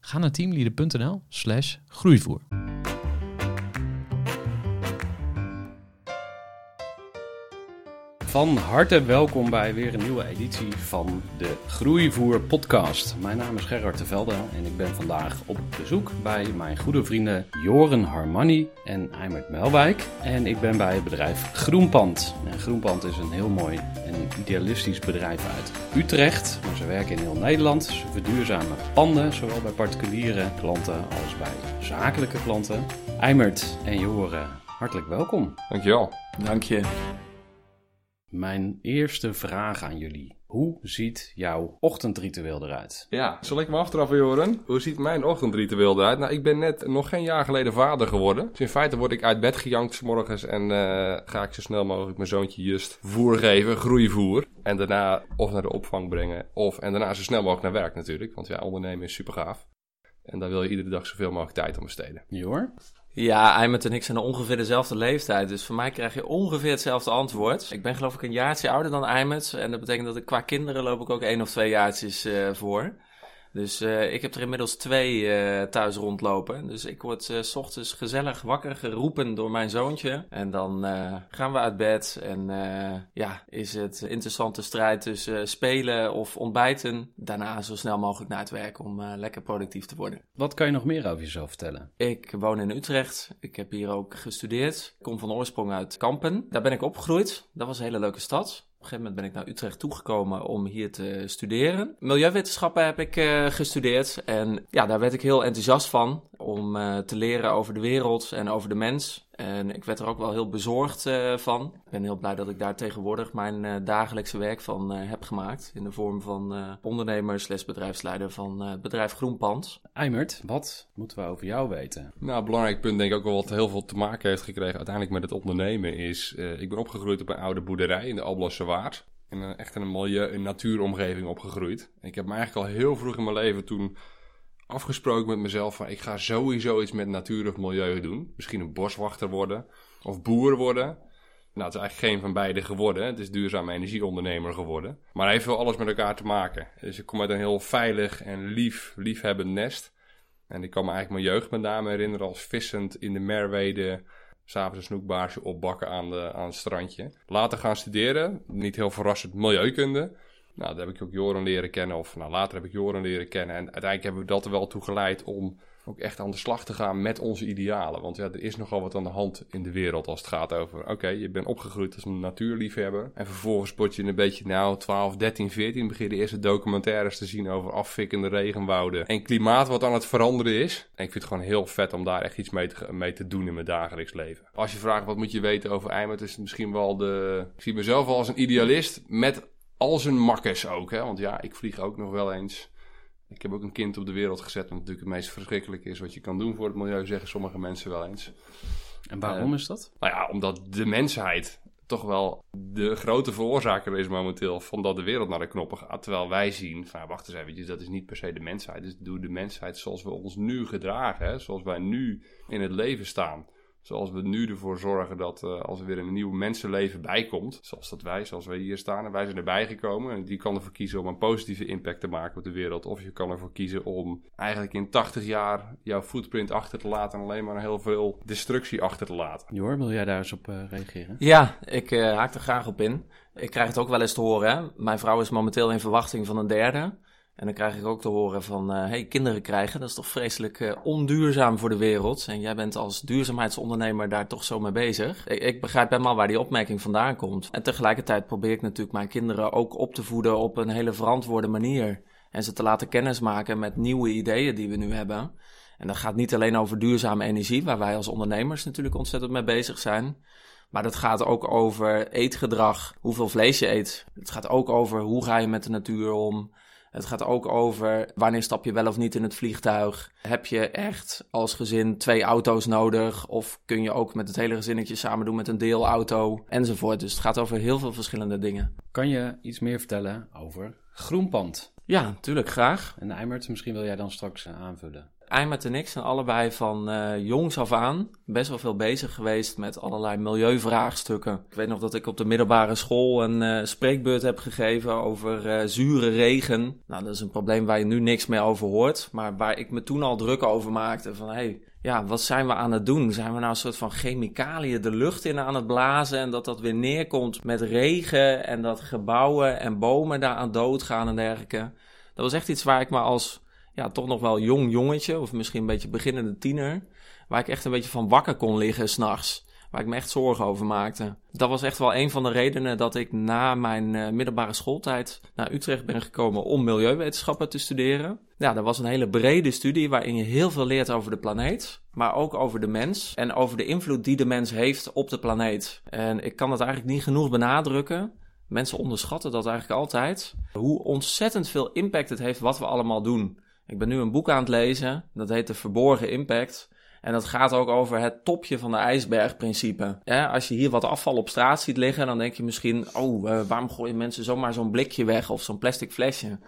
Ga naar teamleader.nl slash groeivoer. Van harte welkom bij weer een nieuwe editie van de Groeivoer podcast. Mijn naam is Gerard de Velde en ik ben vandaag op bezoek bij mijn goede vrienden Joren Harmani en Eimert Melwijk. En ik ben bij het bedrijf Groenpand. En Groenpand is een heel mooi en idealistisch bedrijf uit Utrecht. Maar ze werken in heel Nederland. Ze verduurzamen panden, zowel bij particuliere klanten als bij zakelijke klanten. Eimert en Joren, hartelijk welkom. Dankjewel. Dank je. Mijn eerste vraag aan jullie. Hoe ziet jouw ochtendritueel eruit? Ja, zal ik me aftrappen, Joren? Hoe ziet mijn ochtendritueel eruit? Nou, ik ben net nog geen jaar geleden vader geworden. Dus in feite word ik uit bed gejankt s morgens en uh, ga ik zo snel mogelijk mijn zoontje Just voer geven, groeivoer. En daarna of naar de opvang brengen, of en daarna zo snel mogelijk naar werk natuurlijk. Want ja, ondernemen is super gaaf. En daar wil je iedere dag zoveel mogelijk tijd aan besteden. Jor? Ja, Eimert en ik zijn ongeveer dezelfde leeftijd. Dus voor mij krijg je ongeveer hetzelfde antwoord. Ik ben geloof ik een jaartje ouder dan Eimert. En dat betekent dat ik qua kinderen loop ik ook één of twee jaartjes uh, voor. Dus uh, ik heb er inmiddels twee uh, thuis rondlopen. Dus ik word uh, s ochtends gezellig wakker geroepen door mijn zoontje. En dan gaan we uit bed. En ja, is het interessante strijd tussen spelen of ontbijten. Daarna zo snel mogelijk naar het werk om lekker productief te worden. Wat kan je nog meer over jezelf vertellen? Ik woon in Utrecht. Ik heb hier ook gestudeerd. Ik kom van oorsprong uit Kampen. Daar ben ik opgegroeid. Dat was een hele leuke stad. Op een gegeven moment ben ik naar Utrecht toegekomen om hier te studeren. Milieuwetenschappen heb ik uh, gestudeerd en ja, daar werd ik heel enthousiast van om uh, te leren over de wereld en over de mens. En ik werd er ook wel heel bezorgd uh, van. Ik ben heel blij dat ik daar tegenwoordig mijn dagelijkse werk van heb gemaakt. In de vorm van ondernemer slash bedrijfsleider van het bedrijf Groenpand. Eimert, wat moeten we over jou weten? Nou, een belangrijk punt denk ik ook wel wat heel veel te maken heeft gekregen uiteindelijk met het ondernemen is... ik ben opgegroeid op een oude boerderij in de Alblasse Waard. In een, echt een mooie een natuuromgeving opgegroeid. Ik heb me eigenlijk al heel vroeg in mijn leven toen afgesproken met mezelf van ik ga sowieso iets met natuur of milieu doen. Misschien een boswachter worden of boer worden. Nou, het is eigenlijk geen van beide geworden. Het is duurzaam energieondernemer geworden. Maar hij heeft wel alles met elkaar te maken. Dus ik kom uit een heel veilig en lief, liefhebbend nest. En ik kan me eigenlijk mijn jeugd met name herinneren als vissend in de Merwede s'avonds een snoekbaarsje opbakken aan, de, aan het strandje. Later gaan studeren, niet heel verrassend, milieukunde. Nou, daar heb ik ook Joren leren kennen, of nou, later heb ik Joren leren kennen. En uiteindelijk hebben we dat er wel toe geleid om ook echt aan de slag te gaan met onze idealen. Want ja, er is nogal wat aan de hand in de wereld als het gaat over... oké, je bent opgegroeid als een natuurliefhebber... en vervolgens word je een beetje, nou, 12, 13, 14... begin je de eerste documentaires te zien over afvikkende regenwouden... en klimaat wat aan het veranderen is. En ik vind het gewoon heel vet om daar echt iets mee te, mee te doen in mijn dagelijks leven. Als je vraagt wat moet je weten over Eimert... is het misschien wel de... Ik zie mezelf wel als een idealist met al zijn makkers ook, hè. Want ja, ik vlieg ook nog wel eens... Ik heb ook een kind op de wereld gezet, wat natuurlijk het meest verschrikkelijke is wat je kan doen voor het milieu, zeggen sommige mensen wel eens. En waarom uh, is dat? Nou ja, omdat de mensheid toch wel de grote veroorzaker is momenteel van dat de wereld naar de knoppen gaat. Terwijl wij zien, van wacht eens eventjes, dat is niet per se de mensheid. Dus doe de mensheid zoals we ons nu gedragen, hè, zoals wij nu in het leven staan. Zoals we nu ervoor zorgen dat uh, als er weer een nieuw mensenleven bijkomt, zoals dat wij, zoals wij hier staan en wij zijn erbij gekomen. En die kan ervoor kiezen om een positieve impact te maken op de wereld. Of je kan ervoor kiezen om eigenlijk in 80 jaar jouw footprint achter te laten en alleen maar heel veel destructie achter te laten. Jor, wil jij daar eens op uh, reageren? Ja, ik uh, haak er graag op in. Ik krijg het ook wel eens te horen. Hè? Mijn vrouw is momenteel in verwachting van een derde. En dan krijg ik ook te horen van, hé, hey, kinderen krijgen, dat is toch vreselijk onduurzaam voor de wereld. En jij bent als duurzaamheidsondernemer daar toch zo mee bezig. Ik, ik begrijp helemaal waar die opmerking vandaan komt. En tegelijkertijd probeer ik natuurlijk mijn kinderen ook op te voeden op een hele verantwoorde manier. En ze te laten kennismaken met nieuwe ideeën die we nu hebben. En dat gaat niet alleen over duurzame energie, waar wij als ondernemers natuurlijk ontzettend mee bezig zijn. Maar dat gaat ook over eetgedrag, hoeveel vlees je eet. Het gaat ook over hoe ga je met de natuur om. Het gaat ook over wanneer stap je wel of niet in het vliegtuig. Heb je echt als gezin twee auto's nodig? Of kun je ook met het hele gezinnetje samen doen met een deelauto? Enzovoort. Dus het gaat over heel veel verschillende dingen. Kan je iets meer vertellen over Groenpand? Ja, natuurlijk graag. En Eimert, misschien wil jij dan straks eh, aanvullen. Eimert en ik zijn allebei van uh, jongs af aan best wel veel bezig geweest met allerlei milieuvraagstukken. Ik weet nog dat ik op de middelbare school een uh, spreekbeurt heb gegeven over uh, zure regen. Nou, dat is een probleem waar je nu niks meer over hoort, maar waar ik me toen al druk over maakte. Van hey, ja, wat zijn we aan het doen? Zijn we nou een soort van chemicaliën de lucht in aan het blazen en dat dat weer neerkomt met regen en dat gebouwen en bomen daaraan doodgaan en dergelijke? Dat was echt iets waar ik me als ja, toch nog wel jong jongetje, of misschien een beetje beginnende tiener, waar ik echt een beetje van wakker kon liggen s'nachts. Waar ik me echt zorgen over maakte. Dat was echt wel een van de redenen dat ik na mijn uh, middelbare schooltijd naar Utrecht ben gekomen om milieuwetenschappen te studeren. Ja, dat was een hele brede studie waarin je heel veel leert over de planeet, maar ook over de mens en over de invloed die de mens heeft op de planeet. En ik kan dat eigenlijk niet genoeg benadrukken. Mensen onderschatten dat eigenlijk altijd. Hoe ontzettend veel impact het heeft wat we allemaal doen. Ik ben nu een boek aan het lezen, dat heet De Verborgen Impact. En dat gaat ook over het topje van de ijsbergprincipe. Ja, als je hier wat afval op straat ziet liggen, dan denk je misschien: oh, uh, waarom gooien mensen zomaar zo'n blikje weg of zo'n plastic flesje?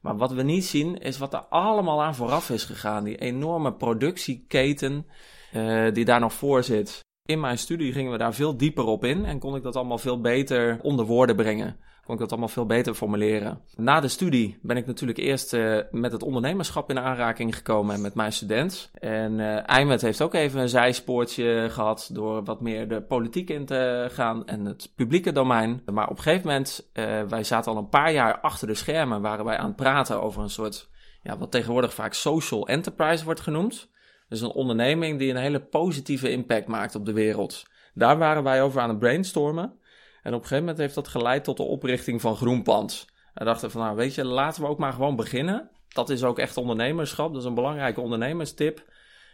Maar wat we niet zien, is wat er allemaal aan vooraf is gegaan. Die enorme productieketen uh, die daar nog voor zit. In mijn studie gingen we daar veel dieper op in en kon ik dat allemaal veel beter onder woorden brengen kon ik dat allemaal veel beter formuleren. Na de studie ben ik natuurlijk eerst uh, met het ondernemerschap in aanraking gekomen met mijn student. En uh, heeft ook even een zijspoortje gehad door wat meer de politiek in te gaan en het publieke domein. Maar op een gegeven moment, uh, wij zaten al een paar jaar achter de schermen, waren wij aan het praten over een soort, ja, wat tegenwoordig vaak social enterprise wordt genoemd. Dus een onderneming die een hele positieve impact maakt op de wereld. Daar waren wij over aan het brainstormen. En op een gegeven moment heeft dat geleid tot de oprichting van Groenpand. We dachten van, nou weet je, laten we ook maar gewoon beginnen. Dat is ook echt ondernemerschap. Dat is een belangrijke ondernemerstip.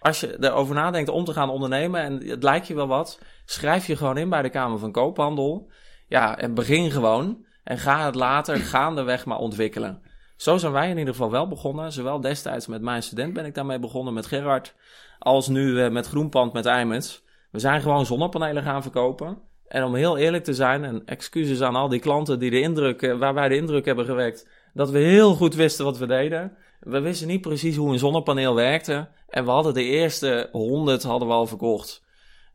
Als je erover nadenkt om te gaan ondernemen en het lijkt je wel wat, schrijf je gewoon in bij de Kamer van Koophandel. Ja, en begin gewoon. En ga het later gaandeweg maar ontwikkelen. Zo zijn wij in ieder geval wel begonnen. Zowel destijds met mijn student ben ik daarmee begonnen, met Gerard. Als nu uh, met Groenpand, met Eimens. We zijn gewoon zonnepanelen gaan verkopen. En om heel eerlijk te zijn, en excuses aan al die klanten die de indruk, eh, waar wij de indruk hebben gewekt, dat we heel goed wisten wat we deden. We wisten niet precies hoe een zonnepaneel werkte. En we hadden de eerste honderd hadden we al verkocht.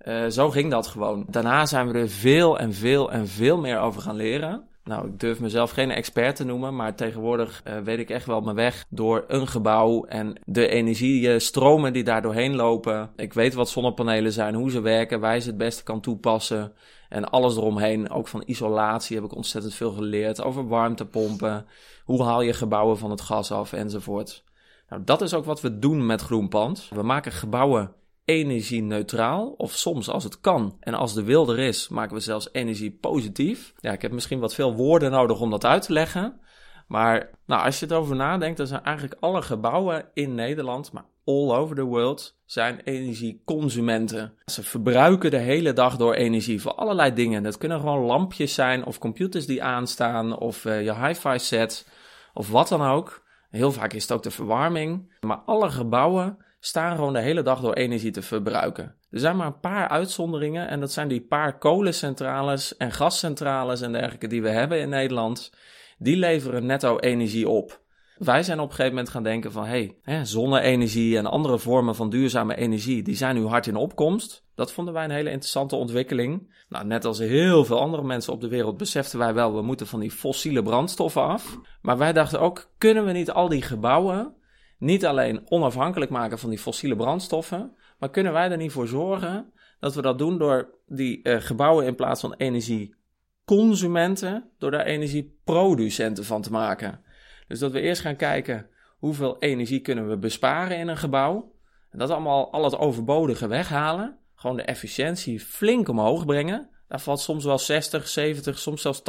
Uh, zo ging dat gewoon. Daarna zijn we er veel en veel en veel meer over gaan leren. Nou, ik durf mezelf geen expert te noemen, maar tegenwoordig uh, weet ik echt wel mijn weg door een gebouw en de energiestromen die daar doorheen lopen. Ik weet wat zonnepanelen zijn, hoe ze werken, waar je ze het beste kan toepassen. En alles eromheen, ook van isolatie heb ik ontzettend veel geleerd. Over warmtepompen, hoe haal je gebouwen van het gas af enzovoort. Nou, dat is ook wat we doen met Groenpand. We maken gebouwen energie-neutraal, of soms als het kan en als de wil er is, maken we zelfs energie positief. Ja, ik heb misschien wat veel woorden nodig om dat uit te leggen. Maar nou, als je erover nadenkt, dan zijn eigenlijk alle gebouwen in Nederland, maar all over the world, zijn energieconsumenten. Ze verbruiken de hele dag door energie voor allerlei dingen. Dat kunnen gewoon lampjes zijn, of computers die aanstaan, of uh, je hi-fi set, of wat dan ook. Heel vaak is het ook de verwarming. Maar alle gebouwen staan gewoon de hele dag door energie te verbruiken. Er zijn maar een paar uitzonderingen en dat zijn die paar kolencentrales en gascentrales en dergelijke die we hebben in Nederland. Die leveren netto energie op. Wij zijn op een gegeven moment gaan denken van hé, hey, zonne-energie en andere vormen van duurzame energie, die zijn nu hard in opkomst. Dat vonden wij een hele interessante ontwikkeling. Nou, net als heel veel andere mensen op de wereld beseften wij wel, we moeten van die fossiele brandstoffen af. Maar wij dachten ook, kunnen we niet al die gebouwen niet alleen onafhankelijk maken van die fossiele brandstoffen, maar kunnen wij er niet voor zorgen dat we dat doen door die uh, gebouwen in plaats van energieconsumenten, door daar energieproducenten van te maken. Dus dat we eerst gaan kijken hoeveel energie kunnen we besparen in een gebouw. En dat allemaal al het overbodige weghalen. Gewoon de efficiëntie flink omhoog brengen. Daar valt soms wel 60, 70, soms zelfs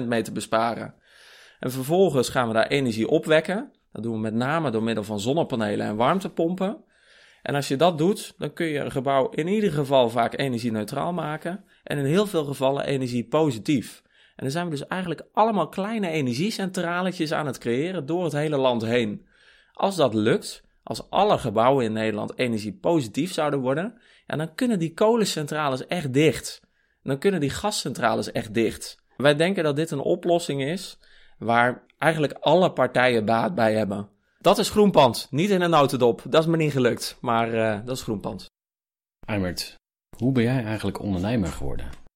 80% mee te besparen. En vervolgens gaan we daar energie opwekken. Dat doen we met name door middel van zonnepanelen en warmtepompen. En als je dat doet, dan kun je een gebouw in ieder geval vaak energie-neutraal maken. En in heel veel gevallen energie-positief. En dan zijn we dus eigenlijk allemaal kleine energiecentraletjes aan het creëren door het hele land heen. Als dat lukt, als alle gebouwen in Nederland energie-positief zouden worden, ja, dan kunnen die kolencentrales echt dicht. Dan kunnen die gascentrales echt dicht. Wij denken dat dit een oplossing is waar eigenlijk alle partijen baat bij hebben. Dat is groenpand. Niet in een notendop. Dat is me niet gelukt. Maar uh, dat is groenpand. Eimert, hoe ben jij eigenlijk ondernemer geworden?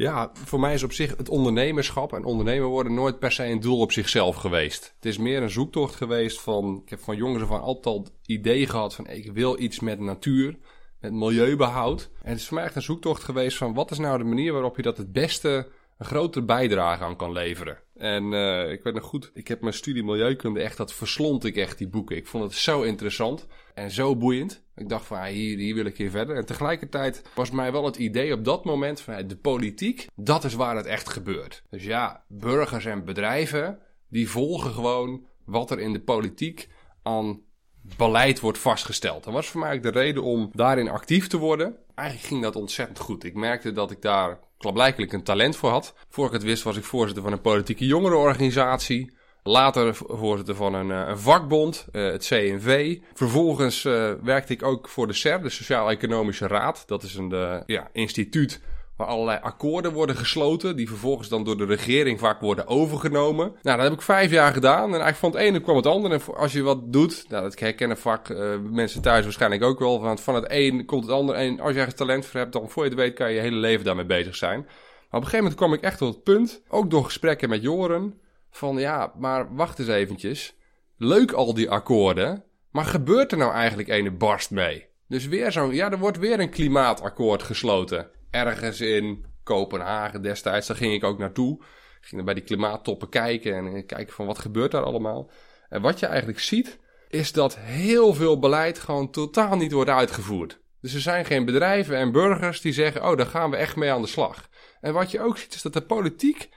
Ja, voor mij is op zich het ondernemerschap en ondernemer worden nooit per se een doel op zichzelf geweest. Het is meer een zoektocht geweest van, ik heb van jongens af aan altijd al idee gehad van ik wil iets met natuur, met milieubehoud. En het is voor mij echt een zoektocht geweest van wat is nou de manier waarop je dat het beste een grote bijdrage aan kan leveren. En uh, ik weet nog goed, ik heb mijn studie milieukunde echt, dat verslond ik echt die boeken. Ik vond het zo interessant en zo boeiend. Ik dacht van, hier, hier wil ik hier verder. En tegelijkertijd was mij wel het idee op dat moment van, de politiek, dat is waar het echt gebeurt. Dus ja, burgers en bedrijven, die volgen gewoon wat er in de politiek aan beleid wordt vastgesteld. Dat was voor mij de reden om daarin actief te worden. Eigenlijk ging dat ontzettend goed. Ik merkte dat ik daar klaarblijkelijk een talent voor had. Voor ik het wist was ik voorzitter van een politieke jongerenorganisatie. Later voorzitter van een, eh, een vakbond, uh, het CNV. Vervolgens uh, werkte ik ook voor de SER, de Sociaal-Economische Raad. Dat is een ja, instituut waar allerlei akkoorden worden gesloten, die vervolgens dan door de regering vaak worden overgenomen. Nou, dat heb ik vijf jaar gedaan en eigenlijk van het ene kwam het andere. En als je wat doet, nou, dat herkennen vaak mensen thuis waarschijnlijk ook wel, van, van het een komt het ander. En als je ergens talent voor hebt, dan voor je het weet kan je je hele leven daarmee bezig zijn. Maar op een gegeven moment kwam ik echt tot het punt, ook door gesprekken met Joren, van ja, maar wacht eens eventjes. Leuk al die akkoorden, maar gebeurt er nou eigenlijk ene barst mee? Dus weer zo'n, ja, er wordt weer een klimaatakkoord gesloten ergens in Kopenhagen destijds. Daar ging ik ook naartoe. Ik ging bij die klimaattoppen kijken en kijken van wat gebeurt daar allemaal. En wat je eigenlijk ziet, is dat heel veel beleid gewoon totaal niet wordt uitgevoerd. Dus er zijn geen bedrijven en burgers die zeggen, oh, daar gaan we echt mee aan de slag. En wat je ook ziet, is dat de politiek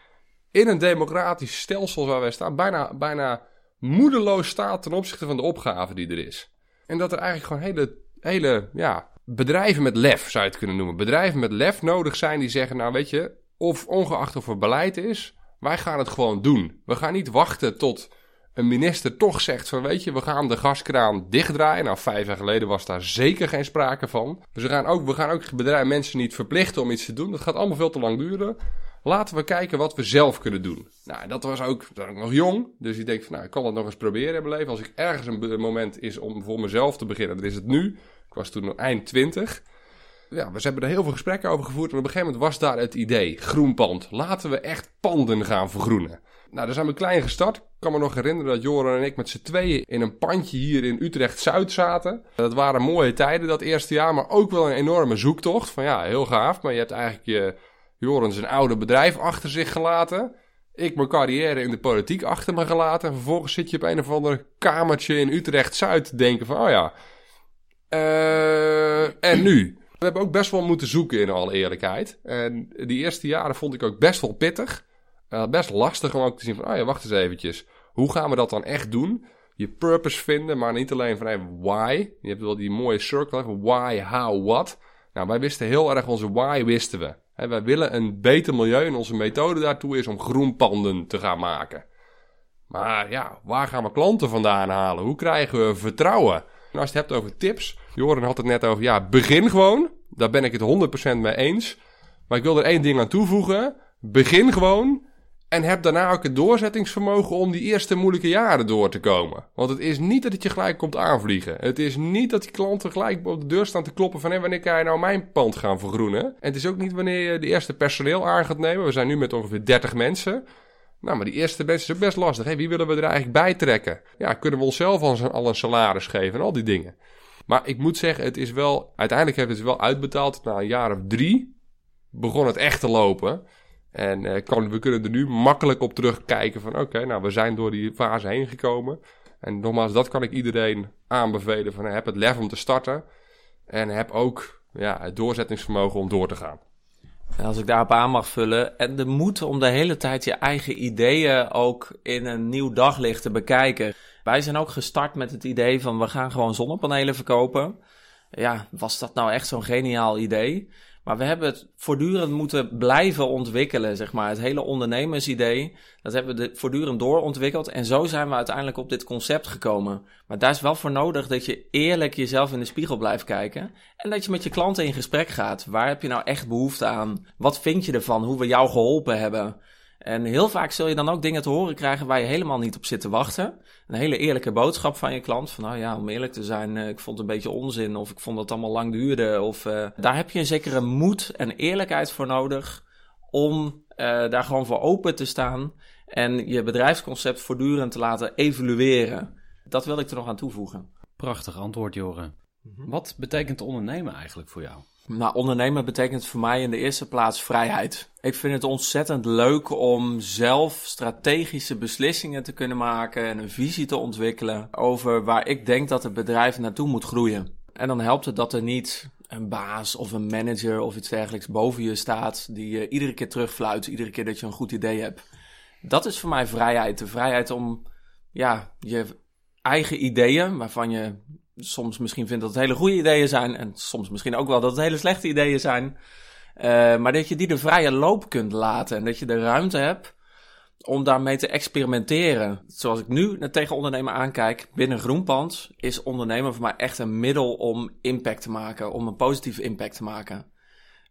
in een democratisch stelsel waar wij staan, bijna, bijna moedeloos staat ten opzichte van de opgave die er is. En dat er eigenlijk gewoon hele, hele ja, bedrijven met lef, zou je het kunnen noemen. Bedrijven met lef nodig zijn die zeggen, nou weet je, of ongeacht of er beleid is, wij gaan het gewoon doen. We gaan niet wachten tot een minister toch zegt van weet je, we gaan de gaskraan dichtdraaien. Nou, vijf jaar geleden was daar zeker geen sprake van. Dus we gaan ook, we gaan ook bedrijven, mensen niet verplichten om iets te doen. Dat gaat allemaal veel te lang duren. Laten we kijken wat we zelf kunnen doen. Nou, dat was ook, dat was nog jong. Dus ik denk van, nou, ik kan dat nog eens proberen in mijn leven. Als ik ergens een moment is om voor mezelf te beginnen, dan is het nu. Ik was toen eind twintig. Ja, we hebben er heel veel gesprekken over gevoerd. En op een gegeven moment was daar het idee: groenpand. Laten we echt panden gaan vergroenen. Nou, daar zijn we klein gestart. Ik kan me nog herinneren dat Joran en ik met z'n tweeën in een pandje hier in Utrecht-Zuid zaten. Dat waren mooie tijden dat eerste jaar, maar ook wel een enorme zoektocht. Van ja, heel gaaf, maar je hebt eigenlijk je, Joran zijn oude bedrijf achter zich gelaten. Ik mijn carrière in de politiek achter me gelaten. En vervolgens zit je op een of ander kamertje in Utrecht-Zuid te denken van, oh ja, uh, en nu? We hebben ook best wel moeten zoeken in alle eerlijkheid. En die eerste jaren vond ik ook best wel pittig. Uh, best lastig om ook te zien van, oh ja, wacht eens eventjes. Hoe gaan we dat dan echt doen? Je purpose vinden, maar niet alleen van hey, why. Je hebt wel die mooie van why, how, what. Nou, wij wisten heel erg onze why wisten we. Wij willen een beter milieu en onze methode daartoe is om groenpanden te gaan maken. Maar ja, waar gaan we klanten vandaan halen? Hoe krijgen we vertrouwen? En als je het hebt over tips, Joren had het net over, ja, begin gewoon. Daar ben ik het 100% mee eens. Maar ik wil er één ding aan toevoegen. Begin gewoon. En heb daarna ook het doorzettingsvermogen om die eerste moeilijke jaren door te komen. Want het is niet dat het je gelijk komt aanvliegen. Het is niet dat die klanten gelijk op de deur staan te kloppen van... Hé, wanneer kan je nou mijn pand gaan vergroenen? En het is ook niet wanneer je de eerste personeel aan gaat nemen. We zijn nu met ongeveer 30 mensen. Nou, maar die eerste mensen is ook best lastig. Hey, wie willen we er eigenlijk bij trekken? Ja, kunnen we onszelf al een salaris geven en al die dingen. Maar ik moet zeggen, het is wel... Uiteindelijk hebben het wel uitbetaald. Na een jaar of drie begon het echt te lopen. En kan, we kunnen er nu makkelijk op terugkijken van oké, nou we zijn door die fase heen gekomen. En nogmaals, dat kan ik iedereen aanbevelen van heb het lef om te starten. En heb ook ja, het doorzettingsvermogen om door te gaan. Als ik daarop aan mag vullen, en de moed om de hele tijd je eigen ideeën ook in een nieuw daglicht te bekijken. Wij zijn ook gestart met het idee van we gaan gewoon zonnepanelen verkopen. Ja, was dat nou echt zo'n geniaal idee? Maar we hebben het voortdurend moeten blijven ontwikkelen, zeg maar. Het hele ondernemersidee, dat hebben we voortdurend doorontwikkeld. En zo zijn we uiteindelijk op dit concept gekomen. Maar daar is wel voor nodig dat je eerlijk jezelf in de spiegel blijft kijken. En dat je met je klanten in gesprek gaat. Waar heb je nou echt behoefte aan? Wat vind je ervan? Hoe we jou geholpen hebben? En heel vaak zul je dan ook dingen te horen krijgen waar je helemaal niet op zit te wachten. Een hele eerlijke boodschap van je klant. Van nou ja, om eerlijk te zijn, eh, ik vond het een beetje onzin. Of ik vond dat het allemaal lang duurde. Of uh, daar heb je een zekere moed en eerlijkheid voor nodig. Om uh, daar gewoon voor open te staan. En je bedrijfsconcept voortdurend te laten evalueren. Dat wil ik er nog aan toevoegen. Prachtig antwoord, Joren. Mhm. Wat betekent ondernemen eigenlijk voor jou? Nou, ondernemen betekent voor mij in de eerste plaats vrijheid. Ik vind het ontzettend leuk om zelf strategische beslissingen te kunnen maken en een visie te ontwikkelen over waar ik denk dat het bedrijf naartoe moet groeien. En dan helpt het dat er niet een baas of een manager of iets dergelijks boven je staat die je iedere keer terugfluit, iedere keer dat je een goed idee hebt. Dat is voor mij vrijheid. De vrijheid om ja, je eigen ideeën, waarvan je soms misschien vindt dat het hele goede ideeën zijn. En soms misschien ook wel dat het hele slechte ideeën zijn. Uh, maar dat je die de vrije loop kunt laten. En dat je de ruimte hebt om daarmee te experimenteren. Zoals ik nu tegen ondernemen aankijk, binnen Groenpand is ondernemen voor mij echt een middel om impact te maken, om een positieve impact te maken.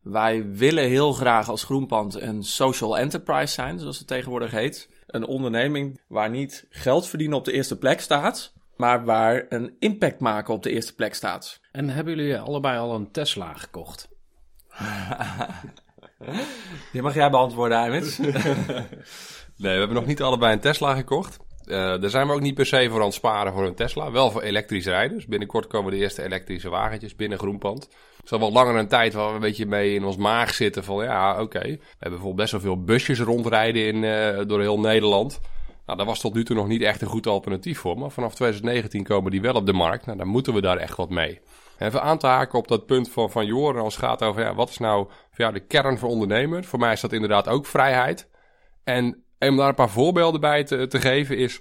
Wij willen heel graag als Groenpand een social enterprise zijn, zoals het tegenwoordig heet. Een onderneming waar niet geld verdienen op de eerste plek staat, maar waar een impact maken op de eerste plek staat. En hebben jullie allebei al een Tesla gekocht? Die mag jij beantwoorden, Aymet. nee, we hebben nog niet allebei een Tesla gekocht. Uh, daar zijn we ook niet per se voor aan het sparen voor een Tesla. Wel voor elektrisch rijden. Dus binnenkort komen de eerste elektrische wagentjes binnen Groenpand. Het is al wel langer een tijd waar we een beetje mee in ons maag zitten van ja, oké. We hebben bijvoorbeeld best wel veel busjes rondrijden in, uh, door heel Nederland. Nou, daar was tot nu toe nog niet echt een goed alternatief voor. Maar vanaf 2019 komen die wel op de markt. Nou, dan moeten we daar echt wat mee. Even aan te haken op dat punt van, van Joren als het gaat over ja, wat is nou jou de kern voor ondernemer. Voor mij is dat inderdaad ook vrijheid. En om daar een paar voorbeelden bij te, te geven is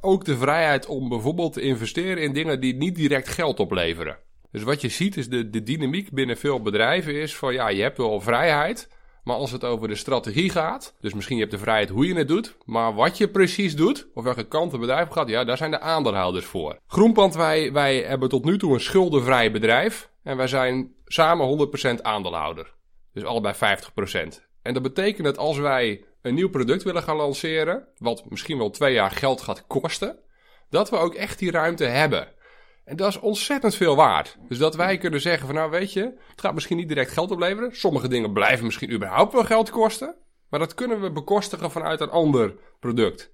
ook de vrijheid om bijvoorbeeld te investeren in dingen die niet direct geld opleveren. Dus wat je ziet is de, de dynamiek binnen veel bedrijven is van ja, je hebt wel vrijheid. Maar als het over de strategie gaat, dus misschien je hebt de vrijheid hoe je het doet, maar wat je precies doet, of welke kant het bedrijf gaat, ja, daar zijn de aandeelhouders voor. Groenpand, wij, wij hebben tot nu toe een schuldenvrij bedrijf en wij zijn samen 100% aandeelhouder. Dus allebei 50%. En dat betekent dat als wij een nieuw product willen gaan lanceren, wat misschien wel twee jaar geld gaat kosten, dat we ook echt die ruimte hebben. En dat is ontzettend veel waard. Dus dat wij kunnen zeggen van nou weet je, het gaat misschien niet direct geld opleveren. Sommige dingen blijven misschien überhaupt wel geld kosten. Maar dat kunnen we bekostigen vanuit een ander product.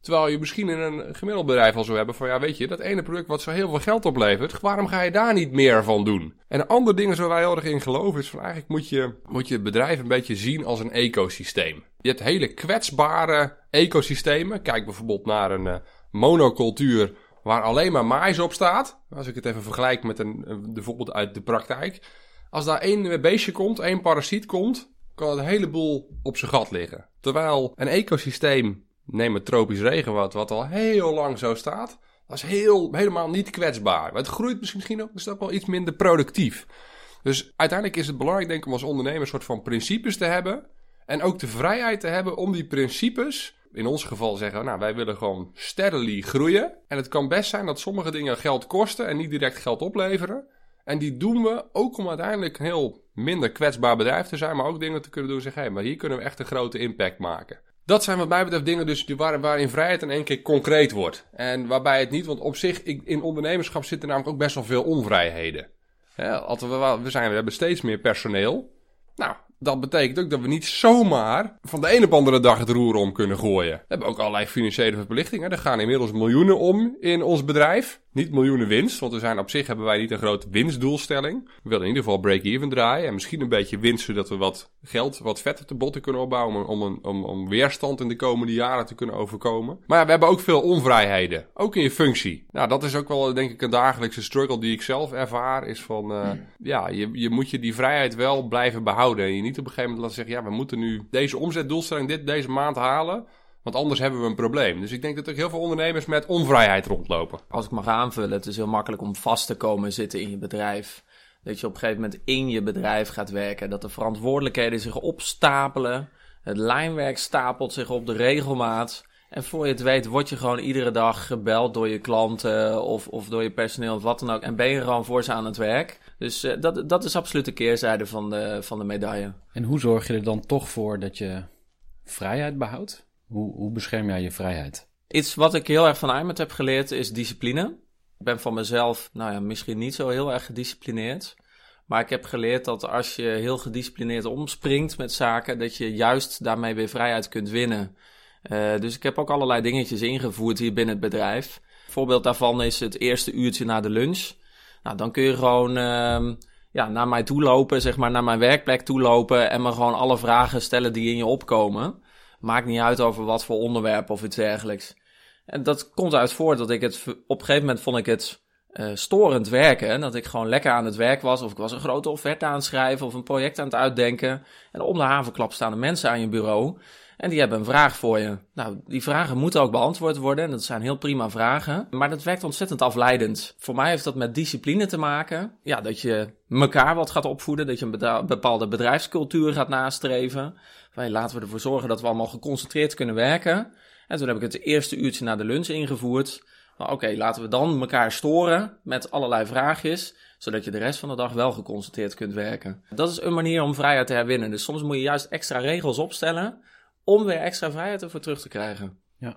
Terwijl je misschien in een gemiddeld bedrijf al zou hebben van ja weet je, dat ene product wat zo heel veel geld oplevert, waarom ga je daar niet meer van doen? En een ander ding waar wij heel erg in geloven is van eigenlijk moet je, moet je het bedrijf een beetje zien als een ecosysteem. Je hebt hele kwetsbare ecosystemen. Kijk bijvoorbeeld naar een uh, monocultuur waar alleen maar mais op staat. Als ik het even vergelijk met een, een voorbeeld uit de praktijk. Als daar één beestje komt, één parasiet komt, kan het een heleboel op zijn gat liggen. Terwijl een ecosysteem, neem het tropisch regenwoud, wat al heel lang zo staat, dat is heel, helemaal niet kwetsbaar. Het groeit misschien ook, is ook wel iets minder productief. Dus uiteindelijk is het belangrijk, denk ik, om als ondernemer een soort van principes te hebben. En ook de vrijheid te hebben om die principes in ons geval zeggen, nou wij willen gewoon steadily groeien. En het kan best zijn dat sommige dingen geld kosten en niet direct geld opleveren. En die doen we ook om uiteindelijk een heel minder kwetsbaar bedrijf te zijn, maar ook dingen te kunnen doen zeggen, hé, maar hier kunnen we echt een grote impact maken. Dat zijn wat mij betreft dingen dus waar, waarin vrijheid in één keer concreet wordt. En waarbij het niet, want op zich, in ondernemerschap zitten namelijk ook best wel veel onvrijheden. Ja, we, we, zijn, we hebben steeds meer personeel. Nou, dat betekent ook dat we niet zomaar van de een op andere dag het roer om kunnen gooien. We hebben ook allerlei financiële verplichtingen. Er gaan inmiddels miljoenen om in ons bedrijf. Niet miljoenen winst, want we zijn op zich hebben wij niet een grote winstdoelstelling. We willen in ieder geval break-even draaien en misschien een beetje winst zodat we wat geld, wat vet op de botten kunnen opbouwen om, een, om, om weerstand in de komende jaren te kunnen overkomen. Maar ja, we hebben ook veel onvrijheden, ook in je functie. Nou, dat is ook wel denk ik een dagelijkse struggle die ik zelf ervaar, is van uh, ja, je, je moet je die vrijheid wel blijven behouden en je niet op een gegeven moment laten zeggen, ja, we moeten nu deze omzetdoelstelling dit deze maand halen. Want anders hebben we een probleem. Dus ik denk dat er heel veel ondernemers met onvrijheid rondlopen. Als ik mag aanvullen, het is heel makkelijk om vast te komen zitten in je bedrijf. Dat je op een gegeven moment in je bedrijf gaat werken. Dat de verantwoordelijkheden zich opstapelen. Het lijnwerk stapelt zich op de regelmaat. En voor je het weet, word je gewoon iedere dag gebeld door je klanten of, of door je personeel of wat dan ook. En ben je gewoon voor ze aan het werk. Dus uh, dat, dat is absoluut de keerzijde van de, van de medaille. En hoe zorg je er dan toch voor dat je vrijheid behoudt? Hoe, hoe bescherm jij je vrijheid? Iets wat ik heel erg van Aymet heb geleerd is discipline. Ik ben van mezelf, nou ja, misschien niet zo heel erg gedisciplineerd. Maar ik heb geleerd dat als je heel gedisciplineerd omspringt met zaken, dat je juist daarmee weer vrijheid kunt winnen. Uh, dus ik heb ook allerlei dingetjes ingevoerd hier binnen het bedrijf. Een voorbeeld daarvan is het eerste uurtje na de lunch. Nou, dan kun je gewoon uh, ja, naar mij toe lopen, zeg maar, naar mijn werkplek toe lopen en me gewoon alle vragen stellen die in je opkomen. Maakt niet uit over wat voor onderwerp of iets dergelijks. En dat komt uit voort dat ik het op een gegeven moment vond ik het uh, storend werken. Dat ik gewoon lekker aan het werk was. Of ik was een grote offerte aan het schrijven of een project aan het uitdenken. En om de havenklap staan de mensen aan je bureau. En die hebben een vraag voor je. Nou, die vragen moeten ook beantwoord worden. En dat zijn heel prima vragen. Maar dat werkt ontzettend afleidend. Voor mij heeft dat met discipline te maken. Ja, dat je elkaar wat gaat opvoeden. Dat je een bepaalde bedrijfscultuur gaat nastreven. Van, laten we ervoor zorgen dat we allemaal geconcentreerd kunnen werken. En toen heb ik het eerste uurtje na de lunch ingevoerd. Oké, laten we dan elkaar storen met allerlei vraagjes zodat je de rest van de dag wel geconcentreerd kunt werken. Dat is een manier om vrijheid te herwinnen. Dus soms moet je juist extra regels opstellen om weer extra vrijheid ervoor terug te krijgen. Ja.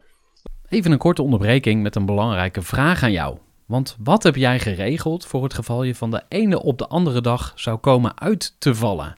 Even een korte onderbreking met een belangrijke vraag aan jou. Want wat heb jij geregeld voor het geval je van de ene op de andere dag zou komen uit te vallen?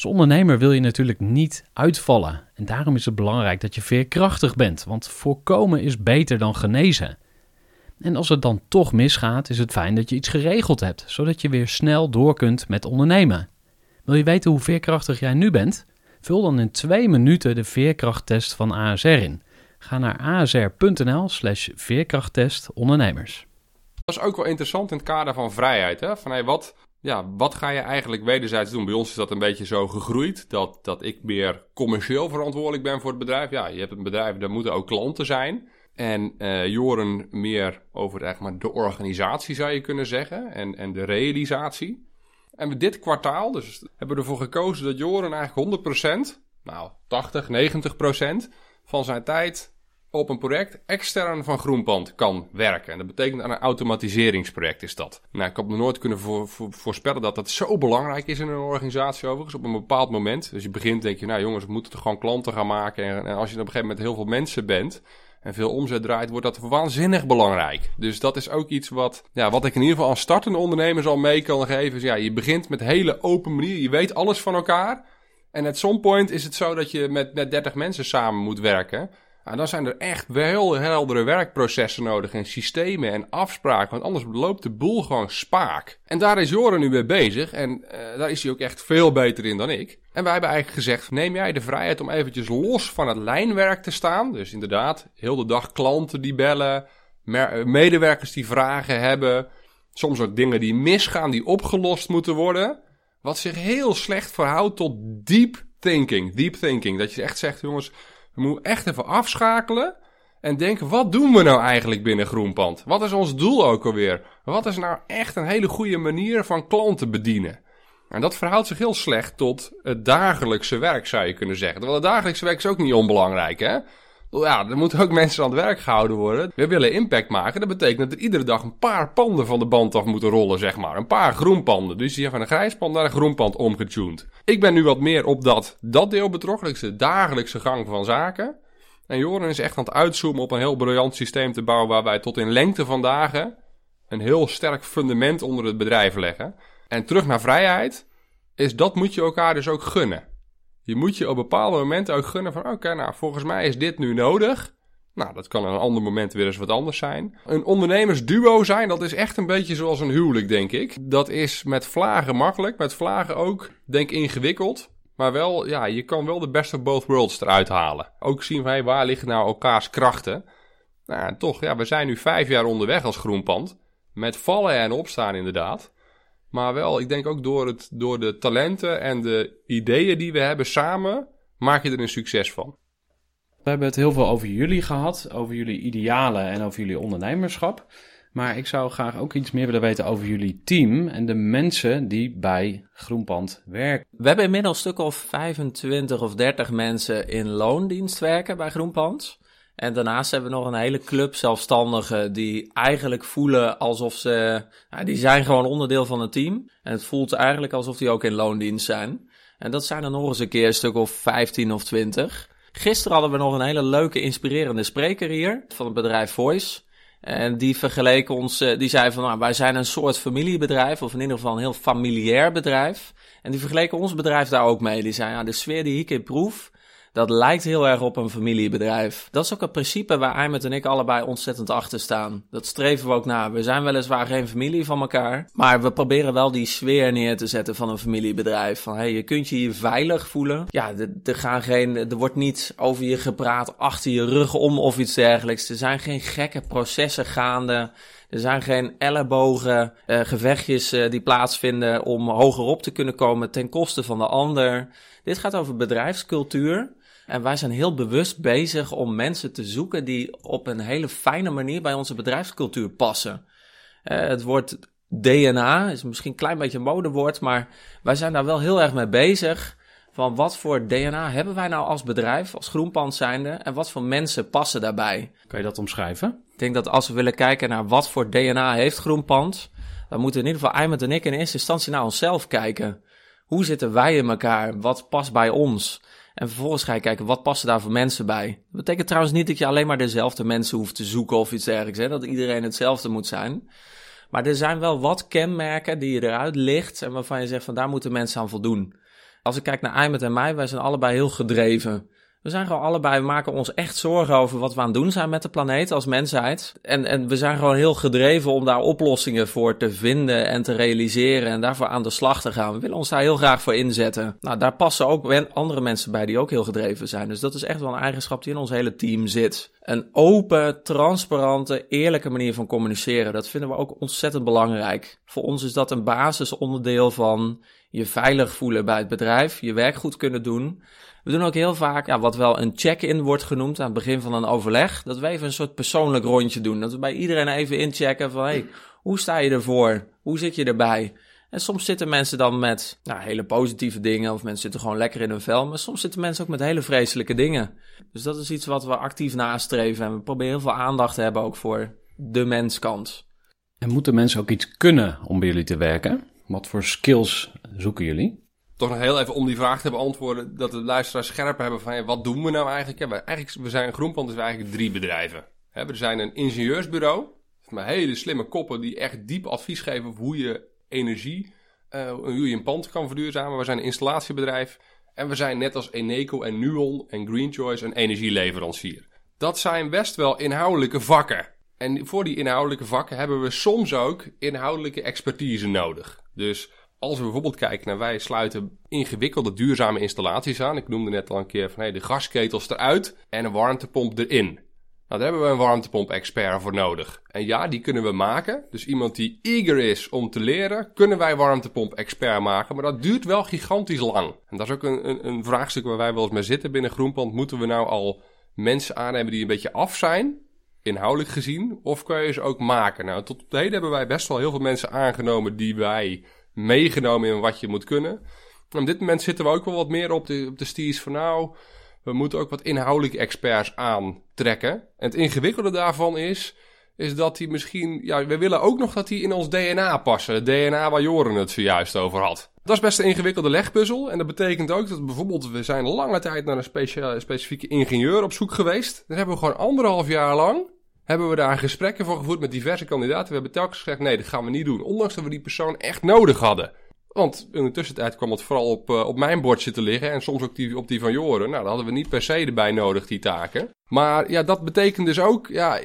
Als ondernemer wil je natuurlijk niet uitvallen. En daarom is het belangrijk dat je veerkrachtig bent, want voorkomen is beter dan genezen. En als het dan toch misgaat, is het fijn dat je iets geregeld hebt, zodat je weer snel door kunt met ondernemen. Wil je weten hoe veerkrachtig jij nu bent? Vul dan in twee minuten de veerkrachttest van ASR in. Ga naar asr.nl slash veerkrachttest ondernemers. Dat is ook wel interessant in het kader van vrijheid. Hè? Van, wat, ja, wat ga je eigenlijk wederzijds doen? Bij ons is dat een beetje zo gegroeid dat, dat ik meer commercieel verantwoordelijk ben voor het bedrijf. Ja, je hebt een bedrijf, daar moeten ook klanten zijn. En uh, Joren meer over zeg maar, de organisatie zou je kunnen zeggen en, en de realisatie. En met dit kwartaal dus hebben we ervoor gekozen dat Joren eigenlijk 100%, nou 80, 90% van zijn tijd op een project extern van Groenpand kan werken. En dat betekent aan een automatiseringsproject is dat. Nou, ik had me nooit kunnen voorspellen dat dat zo belangrijk is in een organisatie overigens op een bepaald moment. Dus je begint denk je, nou jongens, we moeten toch gewoon klanten gaan maken. En, als je op een gegeven moment heel veel mensen bent en veel omzet draait, wordt dat waanzinnig belangrijk. Dus dat is ook iets wat, ja, wat ik in ieder geval aan startende ondernemers al mee kan geven. Dus ja, je begint met hele open manier. Je weet alles van elkaar. En at some point is het zo dat je met, met 30 mensen samen moet werken. En dan zijn er echt wel heldere werkprocessen nodig en systemen en afspraken. Want anders loopt de boel gewoon spaak. En daar is Joren nu mee bezig. En uh, daar is hij ook echt veel beter in dan ik. En wij hebben eigenlijk gezegd, neem jij de vrijheid om eventjes los van het lijnwerk te staan. Dus inderdaad, heel de dag klanten die bellen, medewerkers die vragen hebben. Soms ook dingen die misgaan, die opgelost moeten worden. Wat zich heel slecht verhoudt tot deep thinking. Deep thinking. Dat je echt zegt, jongens, we moeten echt even afschakelen. En denken, wat doen we nou eigenlijk binnen Groenpand? Wat is ons doel ook alweer? Wat is nou echt een hele goede manier van klanten bedienen? En dat verhoudt zich heel slecht tot het dagelijkse werk, zou je kunnen zeggen. Terwijl het dagelijkse werk is ook niet onbelangrijk, hè? Ja, er moeten ook mensen aan het werk gehouden worden. We willen impact maken. Dat betekent dat er iedere dag een paar panden van de band af moeten rollen, zeg maar. Een paar groenpanden. Dus hebt van een grijspand naar een groenpand omgetuned. Ik ben nu wat meer op dat, dat deel betrokken. De dagelijkse gang van zaken. En Joren is echt aan het uitzoomen op een heel briljant systeem te bouwen... waar wij tot in lengte van dagen een heel sterk fundament onder het bedrijf leggen. En terug naar vrijheid is dat moet je elkaar dus ook gunnen. Je moet je op bepaalde momenten ook gunnen van... oké, nou, volgens mij is dit nu nodig. Nou, dat kan een ander moment weer eens wat anders zijn. Een ondernemersduo zijn, dat is echt een beetje zoals een huwelijk, denk ik. Dat is met vlagen makkelijk, met vlagen ook, denk ingewikkeld. Maar wel, ja, je kan wel de best of both worlds eruit halen. Ook zien van, waar liggen nou elkaars krachten? Nou, toch, ja, we zijn nu vijf jaar onderweg als groenpand. Met vallen en opstaan inderdaad. Maar wel, ik denk ook door, het, door de talenten en de ideeën die we hebben samen, maak je er een succes van. We hebben het heel veel over jullie gehad, over jullie idealen en over jullie ondernemerschap. Maar ik zou graag ook iets meer willen weten over jullie team en de mensen die bij Groenpand werken. We hebben inmiddels een stuk of 25 of 30 mensen in loondienst werken bij Groenpand. En daarnaast hebben we nog een hele club zelfstandigen die eigenlijk voelen alsof ze... Nou, die zijn gewoon onderdeel van het team. En het voelt eigenlijk alsof die ook in loondienst zijn. En dat zijn er nog eens een keer een stuk of 15 of 20. Gisteren hadden we nog een hele leuke, inspirerende spreker hier van het bedrijf Voice. En die vergeleek ons, eh, die zei van nou, wij zijn een soort familiebedrijf, of in ieder geval een heel familiair bedrijf. En die vergeleken ons bedrijf daar ook mee. Die zei ja, de sfeer die ik in proef, dat lijkt heel erg op een familiebedrijf. Dat is ook het principe waar Aymet en ik allebei ontzettend achter staan. Dat streven we ook na. We zijn weliswaar geen familie van elkaar, maar we proberen wel die sfeer neer te zetten van een familiebedrijf. Van hey, je kunt je hier veilig voelen. Ja, er, gaan geen, er wordt niet over je gepraat achter je rug om of iets dergelijks. Er zijn geen gekke processen gaande. Er zijn geen ellebogen, uh, gevechtjes uh, die plaatsvinden om hogerop te kunnen komen ten koste van de ander. Dit gaat over bedrijfscultuur. En wij zijn heel bewust bezig om mensen te zoeken die op een hele fijne manier bij onze bedrijfscultuur passen. Uh, het woord DNA is misschien een klein beetje een modewoord, maar wij zijn daar wel heel erg mee bezig. Van wat voor DNA hebben wij nou als bedrijf, als groenpand zijnde, en wat voor mensen passen daarbij? Kan je dat omschrijven? Ik denk dat als we willen kijken naar wat voor DNA heeft groenpand, dan moeten in ieder geval Aymet en ik in eerste instantie naar onszelf kijken. Hoe zitten wij in elkaar? Wat past bij ons? En vervolgens ga je kijken, wat passen daar voor mensen bij? Dat betekent trouwens niet dat je alleen maar dezelfde mensen hoeft te zoeken of iets dergelijks. Hè? Dat iedereen hetzelfde moet zijn. Maar er zijn wel wat kenmerken die je eruit licht en waarvan je zegt van daar moeten mensen aan voldoen. Als ik kijk naar Aymet en mij, wij zijn allebei heel gedreven. We zijn gewoon allebei, we maken ons echt zorgen over wat we aan het doen zijn met de planeet als mensheid. En, en we zijn gewoon heel gedreven om daar oplossingen voor te vinden en te realiseren en daarvoor aan de slag te gaan. We willen ons daar heel graag voor inzetten. Nou, daar passen ook andere mensen bij die ook heel gedreven zijn. Dus dat is echt wel een eigenschap die in ons hele team zit. Een open, transparante, eerlijke manier van communiceren. Dat vinden we ook ontzettend belangrijk. Voor ons is dat een basisonderdeel van je veilig voelen bij het bedrijf, je werk goed kunnen doen. We doen ook heel vaak ja, wat wel een check-in wordt genoemd aan het begin van een overleg. Dat we even een soort persoonlijk rondje doen. Dat we bij iedereen even inchecken van hey, hoe sta je ervoor? Hoe zit je erbij? En soms zitten mensen dan met nou, hele positieve dingen, of mensen zitten gewoon lekker in hun vel. Maar soms zitten mensen ook met hele vreselijke dingen. Dus dat is iets wat we actief nastreven. En we proberen heel veel aandacht te hebben ook voor de menskant. En moeten mensen ook iets kunnen om bij jullie te werken? Wat voor skills zoeken jullie? Toch nog heel even om die vraag te beantwoorden, dat de luisteraars scherp hebben van wat doen we nou eigenlijk? We, eigenlijk we zijn Groenpand, dus we eigenlijk drie bedrijven. We zijn een ingenieursbureau, met hele slimme koppen die echt diep advies geven over hoe je energie, uh, hoe je een pand kan verduurzamen. We zijn een installatiebedrijf en we zijn net als Eneco en Nuon en Green Choice een energieleverancier. Dat zijn best wel inhoudelijke vakken. En voor die inhoudelijke vakken hebben we soms ook inhoudelijke expertise nodig. Dus als we bijvoorbeeld kijken naar wij sluiten ingewikkelde duurzame installaties aan. Ik noemde net al een keer van hey, de gasketels eruit en een warmtepomp erin. Nou, daar hebben we een warmtepomp-expert voor nodig. En ja, die kunnen we maken. Dus iemand die eager is om te leren, kunnen wij warmtepomp-expert maken. Maar dat duurt wel gigantisch lang. En dat is ook een, een, een vraagstuk waar wij wel eens mee zitten binnen Groenpand. Moeten we nou al mensen aannemen die een beetje af zijn, inhoudelijk gezien? Of kun je ze ook maken? Nou, tot op heden hebben wij best wel heel veel mensen aangenomen die wij meegenomen in wat je moet kunnen. op dit moment zitten we ook wel wat meer op de, op de van nou, we moeten ook wat inhoudelijke experts aantrekken. En het ingewikkelde daarvan is, is dat hij misschien, ja, we willen ook nog dat hij in ons DNA passen. Het DNA waar Joren het zojuist over had. Dat is best een ingewikkelde legpuzzel. En dat betekent ook dat bijvoorbeeld, we zijn lange tijd naar een specifieke ingenieur op zoek geweest. Dan hebben we gewoon anderhalf jaar lang hebben we daar gesprekken voor gevoerd met diverse kandidaten. We hebben telkens gezegd, nee, dat gaan we niet doen. Ondanks dat we die persoon echt nodig hadden. Want in de tussentijd kwam het vooral op, uh, op mijn bordje te liggen. En soms ook die, op die van Joren. Nou, dat hadden we niet per se erbij nodig, die taken. Maar ja, dat betekent dus ook... Ja,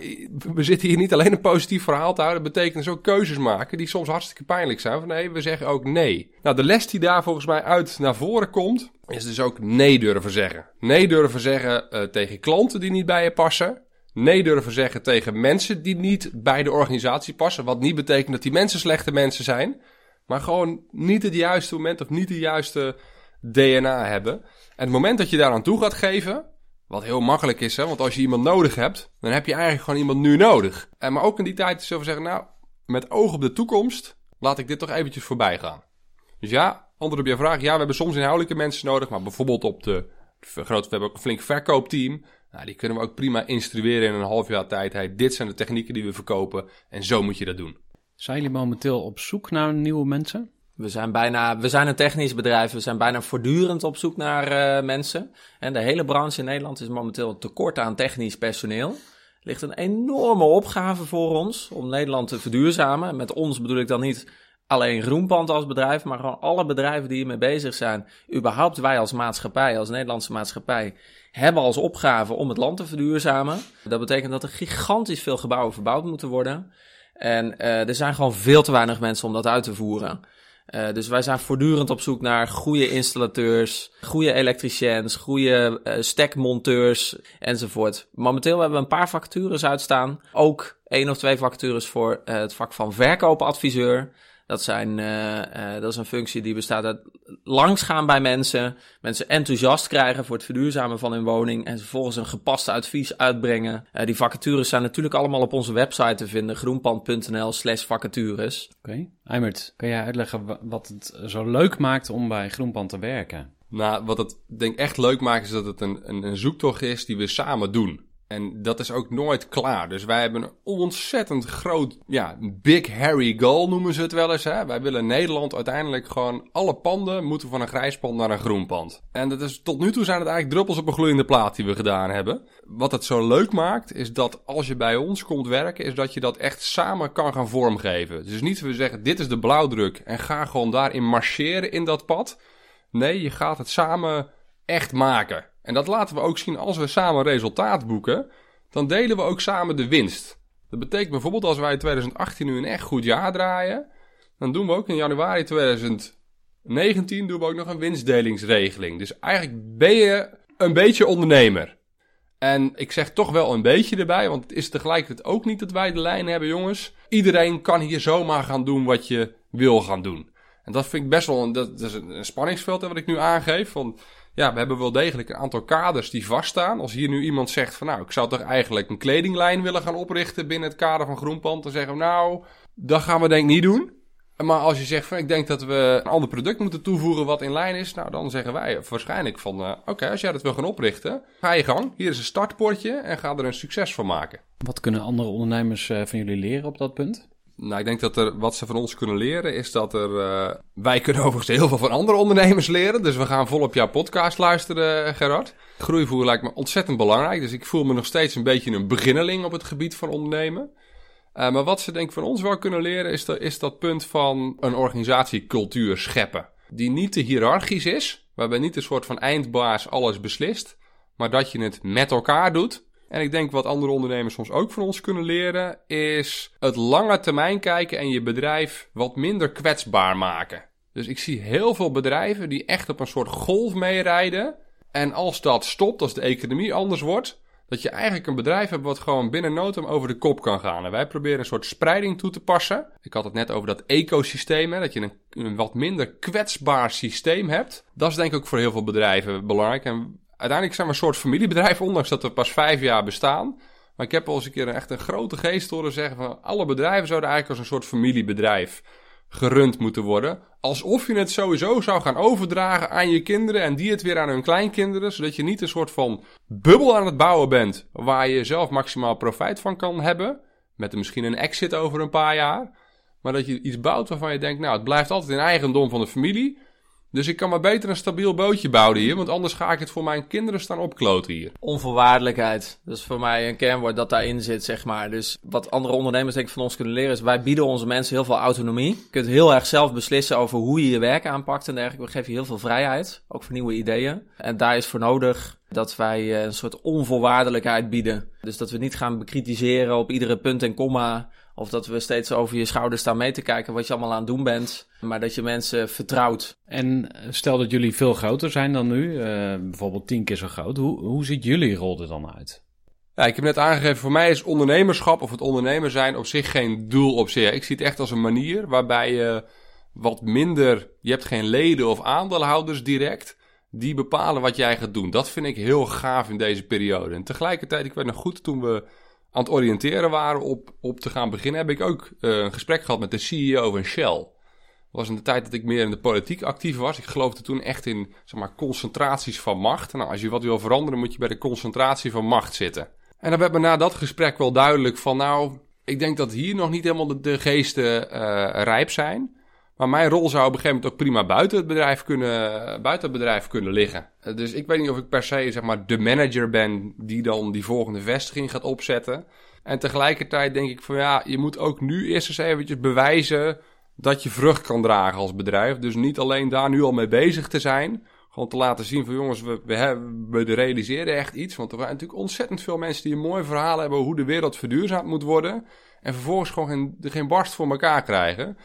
we zitten hier niet alleen een positief verhaal te houden. Dat betekent dus ook keuzes maken die soms hartstikke pijnlijk zijn. Van nee, we zeggen ook nee. Nou, de les die daar volgens mij uit naar voren komt... is dus ook nee durven zeggen. Nee durven zeggen uh, tegen klanten die niet bij je passen nee durven zeggen tegen mensen die niet bij de organisatie passen. Wat niet betekent dat die mensen slechte mensen zijn. Maar gewoon niet het juiste moment of niet de juiste DNA hebben. En het moment dat je daaraan toe gaat geven, wat heel makkelijk is, hè, want als je iemand nodig hebt, dan heb je eigenlijk gewoon iemand nu nodig. En maar ook in die tijd is zeggen, nou, met oog op de toekomst, laat ik dit toch eventjes voorbij gaan. Dus ja, antwoord op je vraag, ja, we hebben soms inhoudelijke mensen nodig, maar bijvoorbeeld op de we hebben ook een flink verkoopteam. Nou, die kunnen we ook prima instrueren in een half jaar tijd. Hey, dit zijn de technieken die we verkopen en zo moet je dat doen. Zijn jullie momenteel op zoek naar nieuwe mensen? We zijn bijna, we zijn een technisch bedrijf, we zijn bijna voortdurend op zoek naar uh, mensen. En de hele branche in Nederland is momenteel tekort aan technisch personeel. Er ligt een enorme opgave voor ons om Nederland te verduurzamen. Met ons bedoel ik dan niet alleen Groenpand als bedrijf, maar gewoon alle bedrijven die hiermee bezig zijn. Überhaupt wij als maatschappij, als Nederlandse maatschappij, hebben als opgave om het land te verduurzamen. Dat betekent dat er gigantisch veel gebouwen verbouwd moeten worden. En uh, er zijn gewoon veel te weinig mensen om dat uit te voeren. Uh, dus wij zijn voortdurend op zoek naar goede installateurs, goede elektriciëns, goede uh, stekmonteurs enzovoort. Momenteel hebben we een paar vacatures uitstaan. Ook één of twee vacatures voor het vak van verkoopadviseur. Dat, zijn, uh, uh, dat is een functie die bestaat uit langsgaan bij mensen, mensen enthousiast krijgen voor het verduurzamen van hun woning en vervolgens een gepast advies uitbrengen. Uh, die vacatures zijn natuurlijk allemaal op onze website te vinden, groenpand.nl slash vacatures. Oké, okay. Eimert, kan jij uitleggen wat het zo leuk maakt om bij Groenpand te werken? Nou, wat het denk ik echt leuk maakt is dat het een, een, een zoektocht is die we samen doen. En dat is ook nooit klaar. Dus wij hebben een ontzettend groot, ja, big hairy goal noemen ze het wel eens. Hè? Wij willen Nederland uiteindelijk gewoon alle panden moeten van een grijs pand naar een groen pand. En dat is, tot nu toe zijn het eigenlijk druppels op een gloeiende plaat die we gedaan hebben. Wat het zo leuk maakt, is dat als je bij ons komt werken, is dat je dat echt samen kan gaan vormgeven. Dus niet we zeggen, dit is de blauwdruk en ga gewoon daarin marcheren in dat pad. Nee, je gaat het samen echt maken. En dat laten we ook zien als we samen resultaat boeken. Dan delen we ook samen de winst. Dat betekent bijvoorbeeld als wij in 2018 nu een echt goed jaar draaien. Dan doen we ook in januari 2019 doen we ook nog een winstdelingsregeling. Dus eigenlijk ben je een beetje ondernemer. En ik zeg toch wel een beetje erbij, want het is tegelijkertijd ook niet dat wij de lijn hebben, jongens. Iedereen kan hier zomaar gaan doen wat je wil gaan doen. En dat vind ik best wel een, dat, is een spanningsveld wat ik nu aangeef. Want ja, we hebben wel degelijk een aantal kaders die vaststaan. Als hier nu iemand zegt van nou, ik zou toch eigenlijk een kledinglijn willen gaan oprichten binnen het kader van Groenpand. Dan zeggen we nou, dat gaan we denk ik niet doen. Maar als je zegt van ik denk dat we een ander product moeten toevoegen wat in lijn is. Nou, dan zeggen wij waarschijnlijk van uh, oké, als jij dat wil gaan oprichten, ga je gang. Hier is een startportje en ga er een succes van maken. Wat kunnen andere ondernemers uh, van jullie leren op dat punt? Nou, ik denk dat er wat ze van ons kunnen leren is dat er. Uh, wij kunnen overigens heel veel van andere ondernemers leren. Dus we gaan volop jouw podcast luisteren, Gerard. Groeivoer lijkt me ontzettend belangrijk. Dus ik voel me nog steeds een beetje een beginneling op het gebied van ondernemen. Uh, maar wat ze denk ik van ons wel kunnen leren is, de, is dat punt van een organisatiecultuur scheppen. Die niet te hiërarchisch is, waarbij niet een soort van eindbaas alles beslist. Maar dat je het met elkaar doet. En ik denk wat andere ondernemers soms ook van ons kunnen leren, is het lange termijn kijken en je bedrijf wat minder kwetsbaar maken. Dus ik zie heel veel bedrijven die echt op een soort golf meerijden. En als dat stopt, als de economie anders wordt, dat je eigenlijk een bedrijf hebt wat gewoon binnen nood over de kop kan gaan. En wij proberen een soort spreiding toe te passen. Ik had het net over dat ecosysteem, hè, dat je een, een wat minder kwetsbaar systeem hebt. Dat is denk ik ook voor heel veel bedrijven belangrijk. En uiteindelijk zijn we een soort familiebedrijf, ondanks dat we pas vijf jaar bestaan. Maar ik heb al eens een keer echt een grote geest horen zeggen van alle bedrijven zouden eigenlijk als een soort familiebedrijf gerund moeten worden. Alsof je het sowieso zou gaan overdragen aan je kinderen en die het weer aan hun kleinkinderen. Zodat je niet een soort van bubbel aan het bouwen bent waar je zelf maximaal profijt van kan hebben. Met misschien een exit over een paar jaar. Maar dat je iets bouwt waarvan je denkt, nou het blijft altijd in eigendom van de familie. Dus ik kan maar beter een stabiel bootje bouwen hier, want anders ga ik het voor mijn kinderen staan opkloten hier. Onvoorwaardelijkheid. Dat is voor mij een kernwoord dat daarin zit, zeg maar. Dus wat andere ondernemers denk ik van ons kunnen leren is, wij bieden onze mensen heel veel autonomie. Je kunt heel erg zelf beslissen over hoe je je werk aanpakt en dergelijke. We geven je heel veel vrijheid, ook voor nieuwe ideeën. En daar is voor nodig dat wij eh, een soort onvoorwaardelijkheid bieden. Dus dat we niet gaan bekritiseren op iedere punt en komma of dat we steeds over je schouder staan mee te kijken wat je allemaal aan het doen bent. Maar dat je mensen vertrouwt. En stel dat jullie veel groter zijn dan nu, uh, bijvoorbeeld tien keer zo groot. Hoe, hoe ziet jullie rol er dan uit? Ja, ik heb net aangegeven, voor mij is ondernemerschap of het ondernemer zijn op zich geen doel op zich. Ik zie het echt als een manier waarbij je wat minder, je hebt geen leden of aandeelhouders direct, die bepalen wat jij gaat doen. Dat vind ik heel gaaf in deze periode. En tegelijkertijd, ik weet nog goed toen we aan het oriënteren waren op, op te gaan beginnen, heb ik ook uh, een gesprek gehad met de CEO van Shell. Dat was in de tijd dat ik meer in de politiek actief was. Ik geloofde toen echt in zeg maar, concentraties van macht. Nou, als je wat wil veranderen, moet je bij de concentratie van macht zitten. En dan werd me na dat gesprek wel duidelijk van, nou, ik denk dat hier nog niet helemaal de, geesten uh, rijp zijn. Maar mijn rol zou op een gegeven moment ook prima buiten het bedrijf kunnen, buiten het bedrijf kunnen liggen. Dus ik weet niet of ik per se zeg maar, de manager ben die dan die volgende vestiging gaat opzetten. En tegelijkertijd denk ik van ja, je moet ook nu eerst eens eventjes bewijzen dat je vrucht kan dragen als bedrijf. Dus niet alleen daar nu al mee bezig te zijn. Gewoon te laten zien van jongens, we, we, hebben, we realiseren echt iets. Want er zijn natuurlijk ontzettend veel mensen die een mooi verhaal hebben hoe de wereld verduurzaamd moet worden. En vervolgens gewoon geen, geen barst voor elkaar krijgen.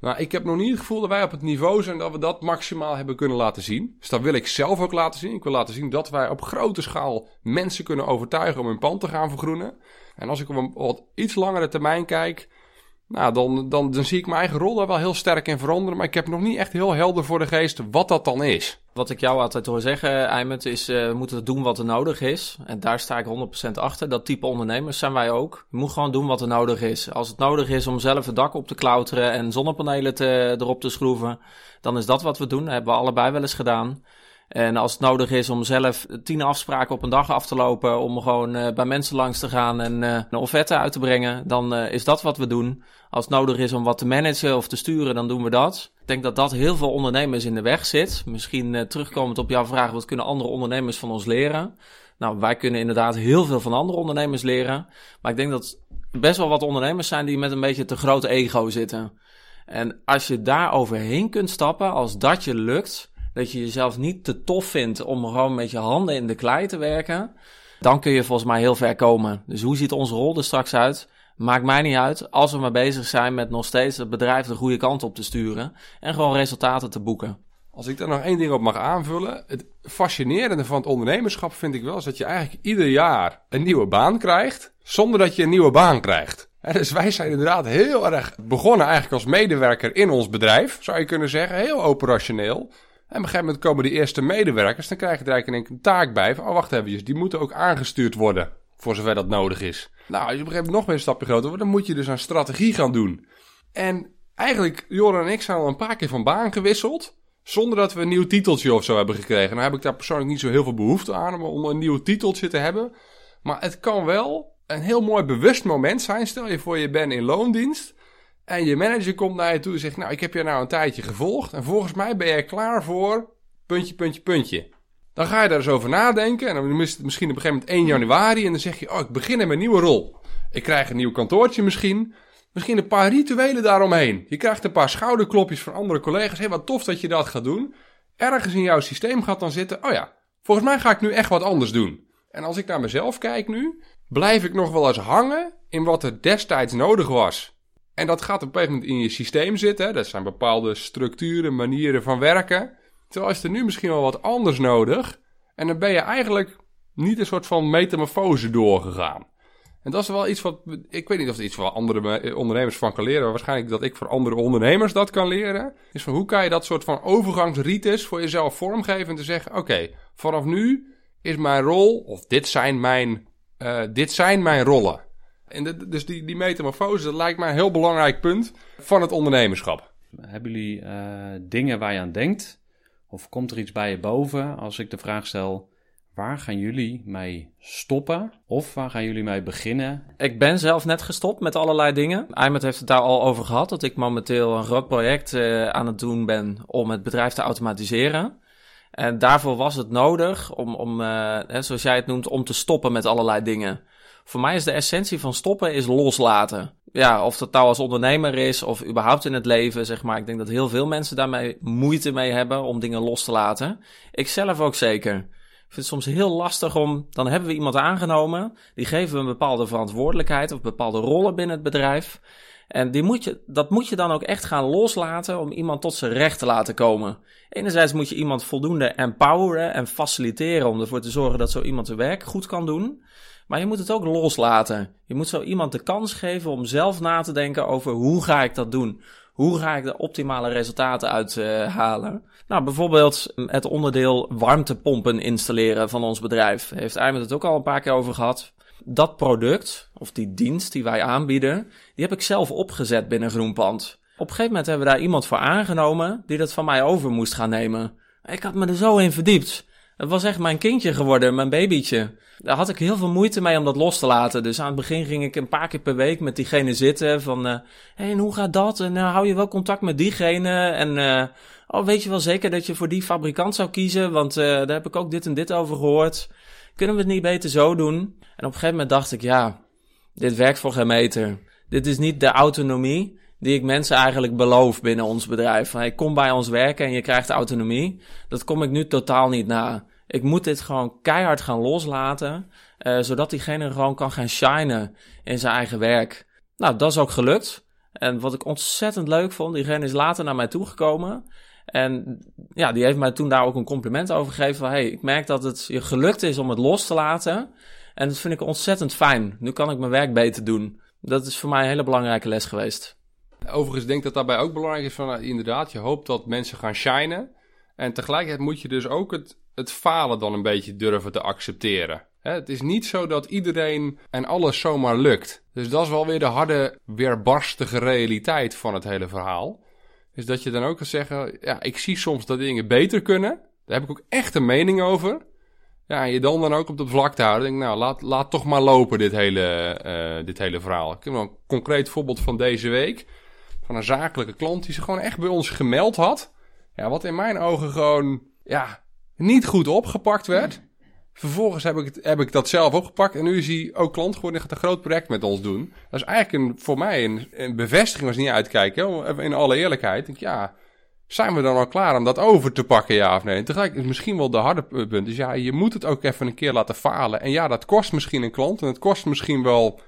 Nou, ik heb nog niet het gevoel dat wij op het niveau zijn dat we dat maximaal hebben kunnen laten zien. Dus dat wil ik zelf ook laten zien. Ik wil laten zien dat wij op grote schaal mensen kunnen overtuigen om hun pand te gaan vergroenen. En als ik op een wat iets langere termijn kijk, nou, dan, dan, zie ik mijn eigen rol daar wel heel sterk in veranderen. Maar ik heb nog niet echt heel helder voor de geest wat dat dan is. Wat ik jou altijd hoor zeggen, Eimert, is uh, we moeten doen wat er nodig is. En daar sta ik 100% achter. Dat type ondernemers zijn wij ook. Je moet gewoon doen wat er nodig is. Als het nodig is om zelf het dak op te klauteren en zonnepanelen te, erop te schroeven, dan is dat wat we doen. Dat hebben we allebei wel eens gedaan. En als het nodig is om zelf tien afspraken op een dag af te lopen, om gewoon uh, bij mensen langs te gaan en uh, een offerte uit te brengen, dan uh, is dat wat we doen. Als het nodig is om wat te managen of te sturen, dan doen we dat. Ik denk dat dat heel veel ondernemers in de weg zit. Misschien terugkomend op jouw vraag, wat kunnen andere ondernemers van ons leren? Nou, wij kunnen inderdaad heel veel van andere ondernemers leren. Maar ik denk dat best wel wat ondernemers zijn die met een beetje te groot ego zitten. En als je daar overheen kunt stappen, als dat je lukt, dat je jezelf niet te tof vindt om gewoon met je handen in de klei te werken, dan kun je volgens mij heel ver komen. Dus hoe ziet onze rol er straks uit? Maakt mij niet uit als we maar bezig zijn met nog steeds het bedrijf de goede kant op te sturen en gewoon resultaten te boeken. Als ik daar nog één ding op mag aanvullen. Het fascinerende van het ondernemerschap vind ik wel is dat je eigenlijk ieder jaar een nieuwe baan krijgt. Zonder dat je een nieuwe baan krijgt. dus wij zijn inderdaad heel erg begonnen eigenlijk als medewerker in ons bedrijf. Zou je kunnen zeggen. Heel operationeel. En op een gegeven moment komen die eerste medewerkers, dan krijg je er eigenlijk een taak bij van, oh wacht even, die moeten ook aangestuurd worden, voor zover dat nodig is. Nou, als je op een gegeven moment nog meer een stapje groter wordt, dan moet je dus een strategie gaan doen. En eigenlijk, Joran en ik zijn al een paar keer van baan gewisseld, zonder dat we een nieuw titeltje of zo hebben gekregen. Nou heb ik daar persoonlijk niet zo heel veel behoefte aan om een nieuw titeltje te hebben. Maar het kan wel een heel mooi bewust moment zijn. Stel je voor je bent in loondienst. En je manager komt naar je toe en zegt: Nou, ik heb je nou een tijdje gevolgd. En volgens mij ben jij klaar voor. Puntje, puntje, puntje. Dan ga je daar eens over nadenken. En dan is het misschien op een gegeven moment 1 januari. En dan zeg je: Oh, ik begin in mijn nieuwe rol. Ik krijg een nieuw kantoortje misschien. Misschien een paar rituelen daaromheen. Je krijgt een paar schouderklopjes van andere collega's. Hé, wat tof dat je dat gaat doen. Ergens in jouw systeem gaat dan zitten: Oh ja, volgens mij ga ik nu echt wat anders doen. En als ik naar mezelf kijk nu, blijf ik nog wel eens hangen in wat er destijds nodig was. En dat gaat op een gegeven moment in je systeem zitten. Dat zijn bepaalde structuren, manieren van werken. Terwijl is er nu misschien wel wat anders nodig. En dan ben je eigenlijk niet een soort van metamorfose doorgegaan. En dat is wel iets wat. Ik weet niet of het iets wat andere ondernemers van kan leren. Maar waarschijnlijk dat ik voor andere ondernemers dat kan leren. Is van hoe kan je dat soort van overgangsrites voor jezelf vormgeven. En te zeggen: Oké, vanaf nu is mijn rol. Of dit zijn mijn. Uh, dit zijn mijn rollen. En dus die, die metamorfose, dat lijkt mij een heel belangrijk punt van het ondernemerschap. Hebben jullie uh, dingen waar je aan denkt? Of komt er iets bij je boven als ik de vraag stel: waar gaan jullie mee stoppen? Of waar gaan jullie mee beginnen? Ik ben zelf net gestopt met allerlei dingen. Aymet heeft het daar al over gehad, dat ik momenteel een groot project uh, aan het doen ben om het bedrijf te automatiseren. En daarvoor was het nodig om, om uh, zoals jij het noemt, om te stoppen met allerlei dingen. Voor mij is de essentie van stoppen is loslaten. Ja, of dat nou als ondernemer is of überhaupt in het leven, zeg maar. Ik denk dat heel veel mensen daarmee moeite mee hebben om dingen los te laten. Ik zelf ook zeker. Ik vind het soms heel lastig om, dan hebben we iemand aangenomen, die geven we een bepaalde verantwoordelijkheid of bepaalde rollen binnen het bedrijf. En die moet je, dat moet je dan ook echt gaan loslaten om iemand tot zijn recht te laten komen. Enerzijds moet je iemand voldoende empoweren en faciliteren om ervoor te zorgen dat zo iemand zijn werk goed kan doen. Maar je moet het ook loslaten. Je moet zo iemand de kans geven om zelf na te denken over hoe ga ik dat doen? Hoe ga ik de optimale resultaten uithalen? Uh, nou, bijvoorbeeld het onderdeel warmtepompen installeren van ons bedrijf. Heeft Aymet het ook al een paar keer over gehad. Dat product, of die dienst die wij aanbieden, die heb ik zelf opgezet binnen Groenpand. Op een gegeven moment hebben we daar iemand voor aangenomen die dat van mij over moest gaan nemen. Ik had me er zo in verdiept. Het was echt mijn kindje geworden, mijn babytje. Daar had ik heel veel moeite mee om dat los te laten. Dus aan het begin ging ik een paar keer per week met diegene zitten. Van, uh, hey, en hoe gaat dat? En uh, hou je wel contact met diegene? En uh, oh, weet je wel zeker dat je voor die fabrikant zou kiezen? Want daar heb ik ook dit en dit over gehoord. Kunnen we het niet beter zo doen? En op een gegeven moment dacht ik, ja, dit werkt voor geen meter. Dit is niet de autonomie die ik mensen eigenlijk beloof binnen ons bedrijf. Van, hey, kom bij ons werken en je krijgt autonomie. Dat kom ik nu totaal niet na. Ik moet dit gewoon keihard gaan loslaten, uh, zodat diegene gewoon kan gaan shinen in zijn eigen werk. Nou, dat is ook gelukt. En wat ik ontzettend leuk vond, diegene is later naar mij toegekomen. En ja, die heeft mij toen daar ook een compliment over gegeven van... hey, ik merk dat het je gelukt is om het los te laten. En dat vind ik ontzettend fijn. Nu kan ik mijn werk beter doen. Dat is voor mij een hele belangrijke les geweest. Overigens denk ik dat daarbij ook belangrijk is van... inderdaad, je hoopt dat mensen gaan shinen. En tegelijkertijd moet je dus ook het het falen dan een beetje durven te accepteren. Het is niet zo dat iedereen en alles zomaar lukt. Dus dat is wel weer de harde, weerbarstige realiteit van het hele verhaal. Is dat je dan ook kan zeggen: Ja, ik zie soms dat dingen beter kunnen. Daar heb ik ook echt een mening over. Ja, en je dan dan ook op de vlak te houden. Denk, nou, laat, laat toch maar lopen, dit hele, uh, dit hele verhaal. Ik heb een concreet voorbeeld van deze week. Van een zakelijke klant die zich gewoon echt bij ons gemeld had. Ja, wat in mijn ogen gewoon, ja, niet goed opgepakt werd. Vervolgens heb ik, heb ik dat zelf opgepakt en nu is hij ook klant geworden en gaat een groot project met ons doen. Dat is eigenlijk een, voor mij een, een bevestiging als niet uitkijken. In alle eerlijkheid. Denk, ja, zijn we dan al klaar om dat over te pakken, ja of nee? En tegelijk is misschien wel de harde punt. Dus ja, je moet het ook even een keer laten falen. En ja, dat kost misschien een klant en het kost misschien wel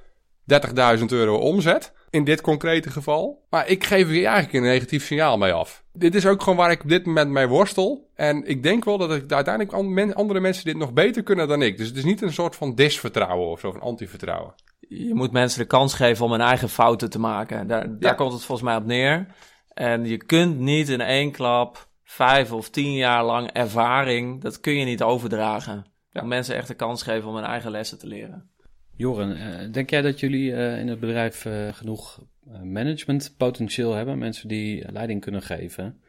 30.000 euro omzet. In dit concrete geval. Maar ik geef hier eigenlijk een negatief signaal mee af. Dit is ook gewoon waar ik op dit moment mee worstel. En ik denk wel dat ik uiteindelijk andere mensen dit nog beter kunnen dan ik. Dus het is niet een soort van disvertrouwen of zo, van antivertrouwen. Je moet mensen de kans geven om hun eigen fouten te maken. Daar, daar komt het volgens mij op neer. En je kunt niet in één klap vijf of tien jaar lang ervaring, dat kun je niet overdragen. Om mensen echt de kans geven om hun eigen lessen te leren. Joren, eh, denk jij dat jullie eh, in het bedrijf eh, genoeg managementpotentieel hebben? Mensen die leiding kunnen geven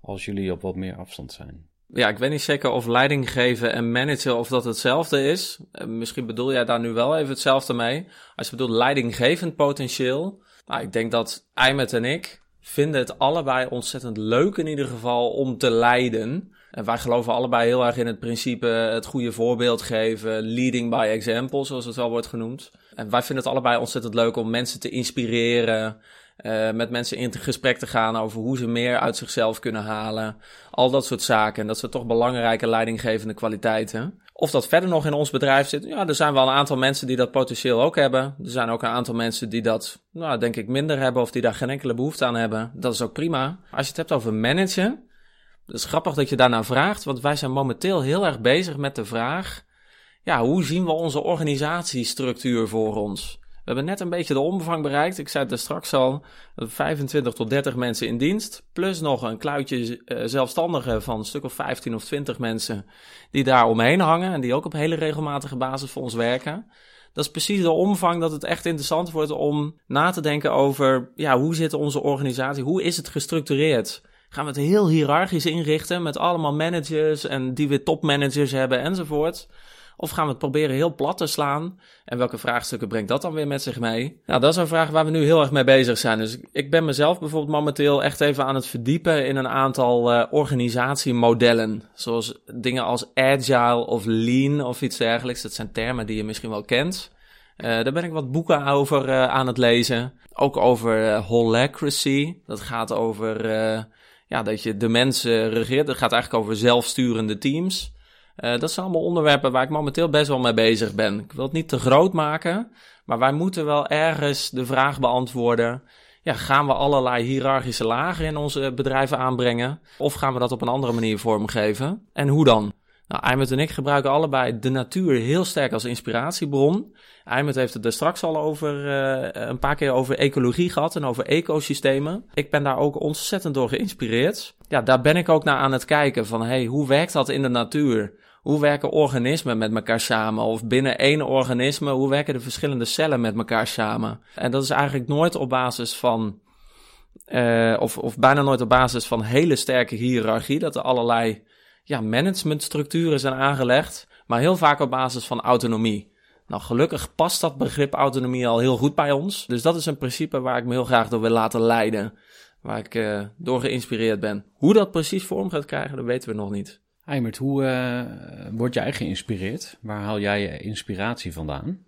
als jullie op wat meer afstand zijn? Ja, ik weet niet zeker of leiding geven en managen of dat hetzelfde is. Misschien bedoel jij daar nu wel even hetzelfde mee. Als je bedoelt leidinggevend potentieel. Nou, ik denk dat Aymet en ik vinden het allebei ontzettend leuk in ieder geval om te leiden. En wij geloven allebei heel erg in het principe het goede voorbeeld geven, leading by example, zoals het wel wordt genoemd. En wij vinden het allebei ontzettend leuk om mensen te inspireren, uh, met mensen in gesprek te gaan over hoe ze meer uit zichzelf kunnen halen. Al dat soort zaken. En dat zijn toch belangrijke leidinggevende kwaliteiten. Of dat verder nog in ons bedrijf zit. Ja, er zijn wel een aantal mensen die dat potentieel ook hebben. Er zijn ook een aantal mensen die dat, nou, denk ik, minder hebben of die daar geen enkele behoefte aan hebben. Dat is ook prima. Als je het hebt over managen, het is grappig dat je daarna vraagt, want wij zijn momenteel heel erg bezig met de vraag: ja, hoe zien we onze organisatiestructuur voor ons? We hebben net een beetje de omvang bereikt. Ik zei het er straks al, 25 tot 30 mensen in dienst. Plus nog een kluitje uh, zelfstandigen van een stuk of 15 of 20 mensen die daar omheen hangen. En die ook op hele regelmatige basis voor ons werken. Dat is precies de omvang dat het echt interessant wordt om na te denken over ja, hoe zit onze organisatie, hoe is het gestructureerd? Gaan we het heel hiërarchisch inrichten met allemaal managers en die weer topmanagers hebben enzovoort? Of gaan we het proberen heel plat te slaan? En welke vraagstukken brengt dat dan weer met zich mee? Nou, dat is een vraag waar we nu heel erg mee bezig zijn. Dus ik ben mezelf bijvoorbeeld momenteel echt even aan het verdiepen in een aantal uh, organisatiemodellen. Zoals dingen als agile of lean of iets dergelijks. Dat zijn termen die je misschien wel kent. Uh, daar ben ik wat boeken over uh, aan het lezen. Ook over holacracy. Dat gaat over ja, dat je de mensen regeert. Dat gaat eigenlijk over zelfsturende teams. Uh, dat zijn allemaal onderwerpen waar ik momenteel best wel mee bezig ben. Ik wil het niet te groot maken, maar wij moeten wel ergens de vraag beantwoorden. Ja, gaan we allerlei hiërarchische lagen in onze bedrijven aanbrengen? Of gaan we dat op een andere manier vormgeven? En hoe dan? Nou, Eimert en ik gebruiken allebei de natuur heel sterk als inspiratiebron. Eimert heeft het er straks al over, uh, een paar keer over ecologie gehad en over ecosystemen. Ik ben daar ook ontzettend door geïnspireerd. Ja, daar ben ik ook naar aan het kijken van, hey, hoe werkt dat in de natuur? Hoe werken organismen met elkaar samen? Of binnen één organisme, hoe werken de verschillende cellen met elkaar samen? En dat is eigenlijk nooit op basis van, uh, of, of bijna nooit op basis van hele sterke hiërarchie, dat er allerlei ja, managementstructuren zijn aangelegd, maar heel vaak op basis van autonomie. Nou, gelukkig past dat begrip autonomie al heel goed bij ons. Dus dat is een principe waar ik me heel graag door wil laten leiden. Waar ik uh, door geïnspireerd ben. Hoe dat precies vorm gaat krijgen, dat weten we nog niet. Eimert, hoe uh, word jij geïnspireerd? Waar haal jij je inspiratie vandaan?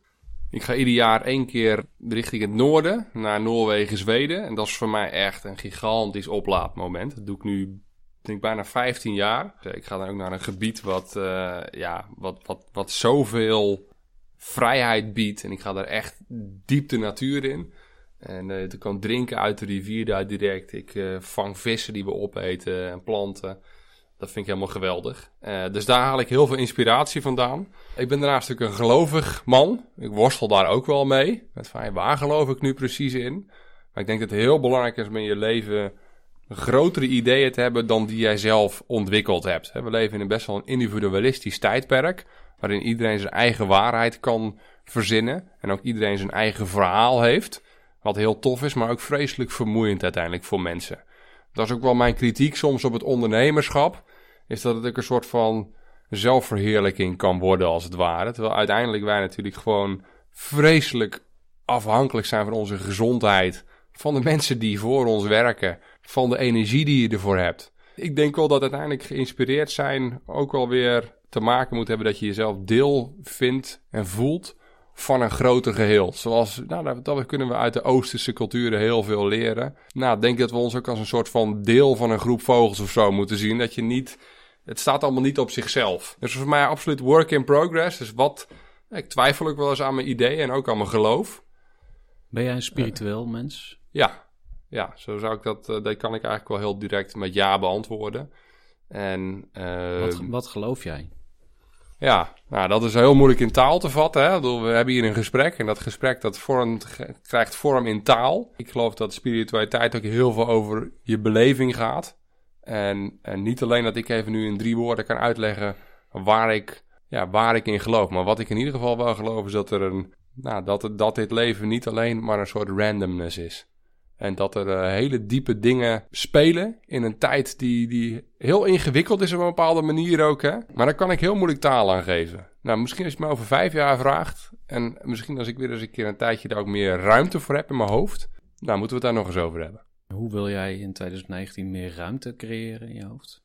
Ik ga ieder jaar één keer richting het noorden, naar Noorwegen, Zweden. En dat is voor mij echt een gigantisch oplaadmoment. Dat doe ik nu denk bijna 15 jaar. Ik ga dan ook naar een gebied wat, uh, ja, wat, wat, wat zoveel vrijheid biedt. En ik ga daar echt diep de natuur in. En ik kan drinken uit de rivier daar direct. Ik vang vissen die we opeten en planten. Dat vind ik helemaal geweldig. Dus daar haal ik heel veel inspiratie vandaan. Ik ben daarnaast natuurlijk een gelovig man. Ik worstel daar ook wel mee. Met waar geloof ik nu precies in? Maar ik denk dat het heel belangrijk is om in je leven grotere ideeën te hebben dan die jij zelf ontwikkeld hebt. We leven in een best wel een individualistisch tijdperk, waarin iedereen zijn eigen waarheid kan verzinnen en ook iedereen zijn eigen verhaal heeft. Wat heel tof is, maar ook vreselijk vermoeiend uiteindelijk voor mensen. Dat is ook wel mijn kritiek soms op het ondernemerschap, is dat het ook een soort van zelfverheerlijking kan worden als het ware. Terwijl uiteindelijk wij natuurlijk gewoon vreselijk afhankelijk zijn van onze gezondheid, van de mensen die voor ons werken van de energie die je ervoor hebt. Ik denk wel dat uiteindelijk geïnspireerd zijn ook wel weer te maken moet hebben dat je jezelf deel vindt en voelt van een groter geheel. Zoals, nou, dat kunnen we uit de Oosterse culturen heel veel leren. Nou, ik denk dat we ons ook als een soort van deel van een groep vogels of zo moeten zien. Dat je niet, het staat allemaal niet op zichzelf. Dus voor mij absoluut work in progress. Dus wat, ik twijfel ook wel eens aan mijn ideeën en ook aan mijn geloof. Ben jij een spiritueel mens? Ja, ja, zo zou ik dat, uh, dat kan ik eigenlijk wel heel direct met ja beantwoorden. En, uh, wat, wat geloof jij? Ja, nou, dat is heel moeilijk in taal te vatten. Hè? We hebben hier een gesprek en dat gesprek dat vormt, krijgt vorm in taal. Ik geloof dat spiritualiteit ook heel veel over je beleving gaat. En, en niet alleen dat ik even nu in drie woorden kan uitleggen waar ik, ja, waar ik in geloof. Maar wat ik in ieder geval wel geloof is dat, er een, nou, dat, dat dit leven niet alleen maar een soort randomness is. En dat er uh, hele diepe dingen spelen in een tijd die, die heel ingewikkeld is op een bepaalde manier ook. Hè? Maar daar kan ik heel moeilijk taal aan geven. Nou, misschien als je me over vijf jaar vraagt. En misschien als ik weer eens een keer een tijdje daar ook meer ruimte voor heb in mijn hoofd. Nou, moeten we het daar nog eens over hebben. Hoe wil jij in 2019 meer ruimte creëren in je hoofd?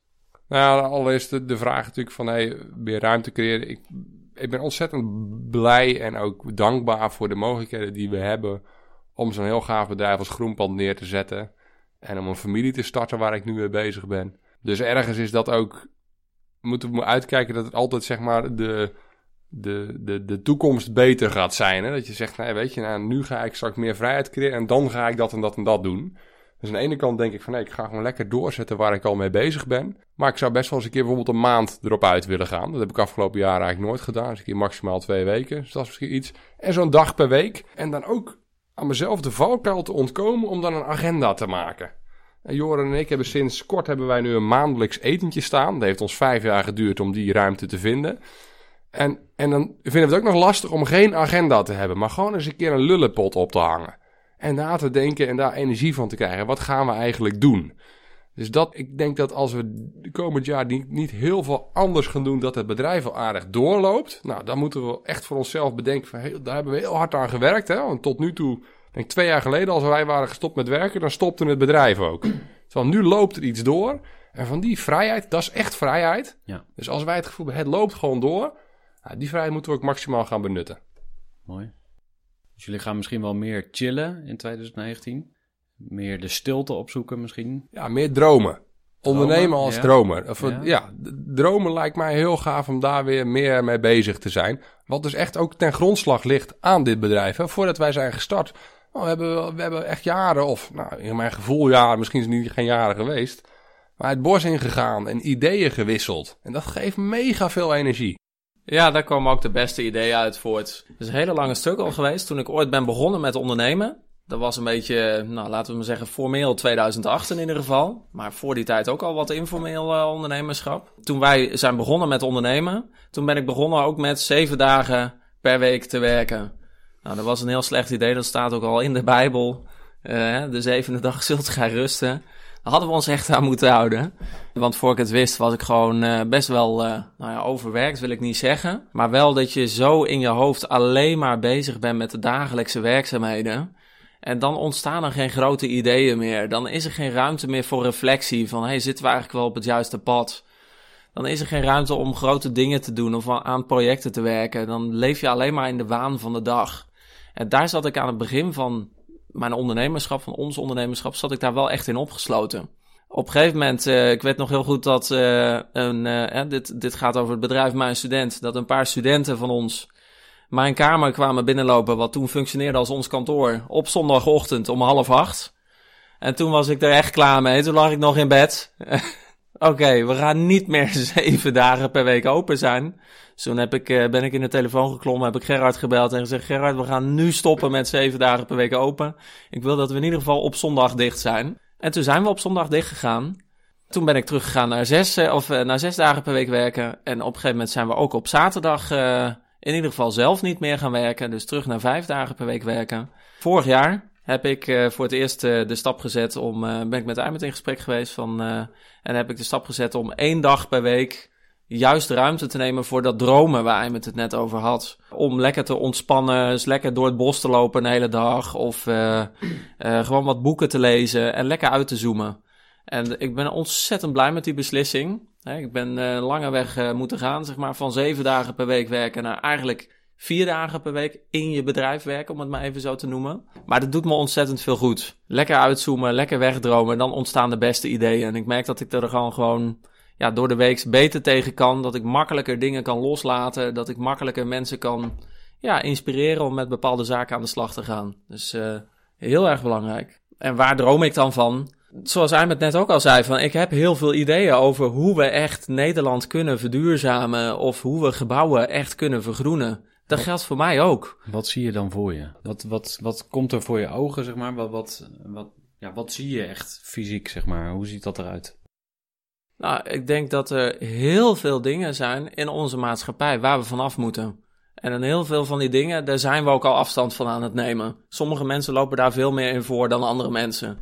Nou, allereerst de, de vraag natuurlijk van hey, meer ruimte creëren. Ik, ik ben ontzettend blij en ook dankbaar voor de mogelijkheden die we hebben om zo'n heel gaaf bedrijf als Groenpand neer te zetten. En om een familie te starten waar ik nu mee bezig ben. Dus ergens is dat ook. Moeten we uitkijken dat het altijd zeg maar de, de, de, de toekomst beter gaat zijn. Hè? Dat je zegt, nee, weet je, nou, nu ga ik straks meer vrijheid creëren en dan ga ik dat en dat en dat doen. Dus aan de ene kant denk ik van nee, ik ga gewoon lekker doorzetten waar ik al mee bezig ben. Maar ik zou best wel eens een keer bijvoorbeeld een maand erop uit willen gaan. Dat heb ik afgelopen jaar eigenlijk nooit gedaan. Dus een keer maximaal twee weken. Dus dat is misschien iets. En zo'n dag per week. En dan ook aan mezelf de valkuil te ontkomen om dan een agenda te maken. En Joran en ik hebben sinds kort hebben wij nu een maandelijks etentje staan. Dat heeft ons vijf jaar geduurd om die ruimte te vinden. En, en dan vinden we het ook nog lastig om geen agenda te hebben, maar gewoon eens een keer een lullenpot op te hangen. En na te denken en daar energie van te krijgen. Wat gaan we eigenlijk doen? Dus dat, ik denk dat als we de komend jaar niet, niet heel veel anders gaan doen, dat het bedrijf al aardig doorloopt. Nou, dan moeten we echt voor onszelf bedenken van, daar hebben we heel hard aan gewerkt. Hè? Want tot nu toe, denk twee jaar geleden, als wij waren gestopt met werken, dan stopte het bedrijf ook. Terwijl nu loopt er iets door. En van die vrijheid, dat is echt vrijheid. Ja. Dus als wij het gevoel hebben, het loopt gewoon door. Nou, die vrijheid moeten we ook maximaal gaan benutten. Mooi. Dus jullie gaan misschien wel meer chillen in 2019. Meer de stilte opzoeken misschien. Ja, meer dromen. Ondernemen als ja. dromer. Of, Ja. dromen lijkt mij heel gaaf om daar weer meer mee bezig te zijn. Wat dus echt ook ten grondslag ligt aan dit bedrijf. Hè. Voordat wij zijn gestart, oh, we, hebben, we hebben echt jaren, of nou, in mijn gevoel jaren, misschien is het niet geen jaren geweest. Maar het bos ingegaan en ideeën gewisseld. En dat geeft mega veel energie. Ja, daar komen ook de beste ideeën uit voort. Het is een hele lange stuk al geweest. Toen ik ooit ben begonnen met ondernemen. Dat was een beetje, nou laten we maar zeggen, formeel 2008 in ieder geval. Maar voor die tijd ook al wat informeel eh, ondernemerschap. Toen wij zijn begonnen met ondernemen, toen ben ik begonnen ook met zeven dagen per week te werken. Nou, dat was een heel slecht idee. Dat staat ook al in de Bijbel. Eh, de zevende dag zult gij rusten. Daar hadden we ons echt aan moeten houden. Want voor ik het wist, was ik gewoon eh, best wel eh, nou ja, overwerkt, wil ik niet zeggen. Maar wel dat je zo in je hoofd alleen maar bezig bent met de dagelijkse werkzaamheden. En dan ontstaan er geen grote ideeën meer. Dan is er geen ruimte meer voor reflectie van, hey, zitten we eigenlijk wel op het juiste pad? Dan is er geen ruimte om grote dingen te doen of aan projecten te werken. Dan leef je alleen maar in de waan van de dag. En daar zat ik aan het begin van mijn ondernemerschap, van ons ondernemerschap, zat ik daar wel echt in opgesloten. Op een gegeven moment, eh, ik weet nog heel goed dat eh, een, eh, dit, dit gaat over het bedrijf Mijn Student, dat een paar studenten van ons mijn kamer kwamen binnenlopen, wat toen functioneerde als ons kantoor, op zondagochtend om half acht. En toen was ik er echt klaar mee, toen lag ik nog in bed. Oké, we gaan niet meer zeven dagen per week open zijn. Dus toen heb ik, eh, ben ik in de telefoon geklommen, heb ik Gerard gebeld en gezegd: Gerard, we gaan nu stoppen met zeven dagen per week open. Ik wil dat we in ieder geval op zondag dicht zijn. En toen zijn we op zondag dicht gegaan. Toen ben ik teruggegaan naar zes, eh, of, eh, naar zes dagen per week werken. En op een gegeven moment zijn we ook op zaterdag in ieder geval zelf niet meer gaan werken. Dus terug naar vijf dagen per week werken. Vorig jaar heb ik eh, voor het eerst eh, de stap gezet om, eh, ben ik met Aymet in gesprek geweest van, en heb ik de stap gezet om één dag per week juist ruimte te nemen voor dat dromen waar Aymet het net over had. Om lekker te ontspannen, eens lekker door het bos te lopen een hele dag of gewoon wat boeken te lezen en lekker uit te zoomen. En ik ben ontzettend blij met die beslissing. Ik ben eh lange weg eh, moeten gaan, zeg maar, van zeven dagen per week werken naar eigenlijk vier dagen per week in je bedrijf werken, om het maar even zo te noemen. Maar dat doet me ontzettend veel goed. Lekker uitzoomen, lekker wegdromen, dan ontstaan de beste ideeën. En ik merk dat ik er gewoon gewoon ja, door de week beter tegen kan. Dat ik makkelijker dingen kan loslaten. Dat ik makkelijker mensen kan ja, inspireren om met bepaalde zaken aan de slag te gaan. Dus eh, heel erg belangrijk. En waar droom ik dan van? Zoals het net ook al zei, van ik heb heel veel ideeën over hoe we echt Nederland kunnen verduurzamen of hoe we gebouwen echt kunnen vergroenen. Dat geldt voor mij ook. Wat zie je dan voor je? Wat, wat, wat komt er voor je ogen, zeg maar? Wat, wat, wat, ja, wat zie je echt fysiek, zeg maar? Hoe ziet dat eruit? Nou, ik denk dat er heel veel dingen zijn in onze maatschappij waar we vanaf moeten. En in heel veel van die dingen, daar zijn we ook al afstand van aan het nemen. Sommige mensen lopen daar veel meer in voor dan andere mensen.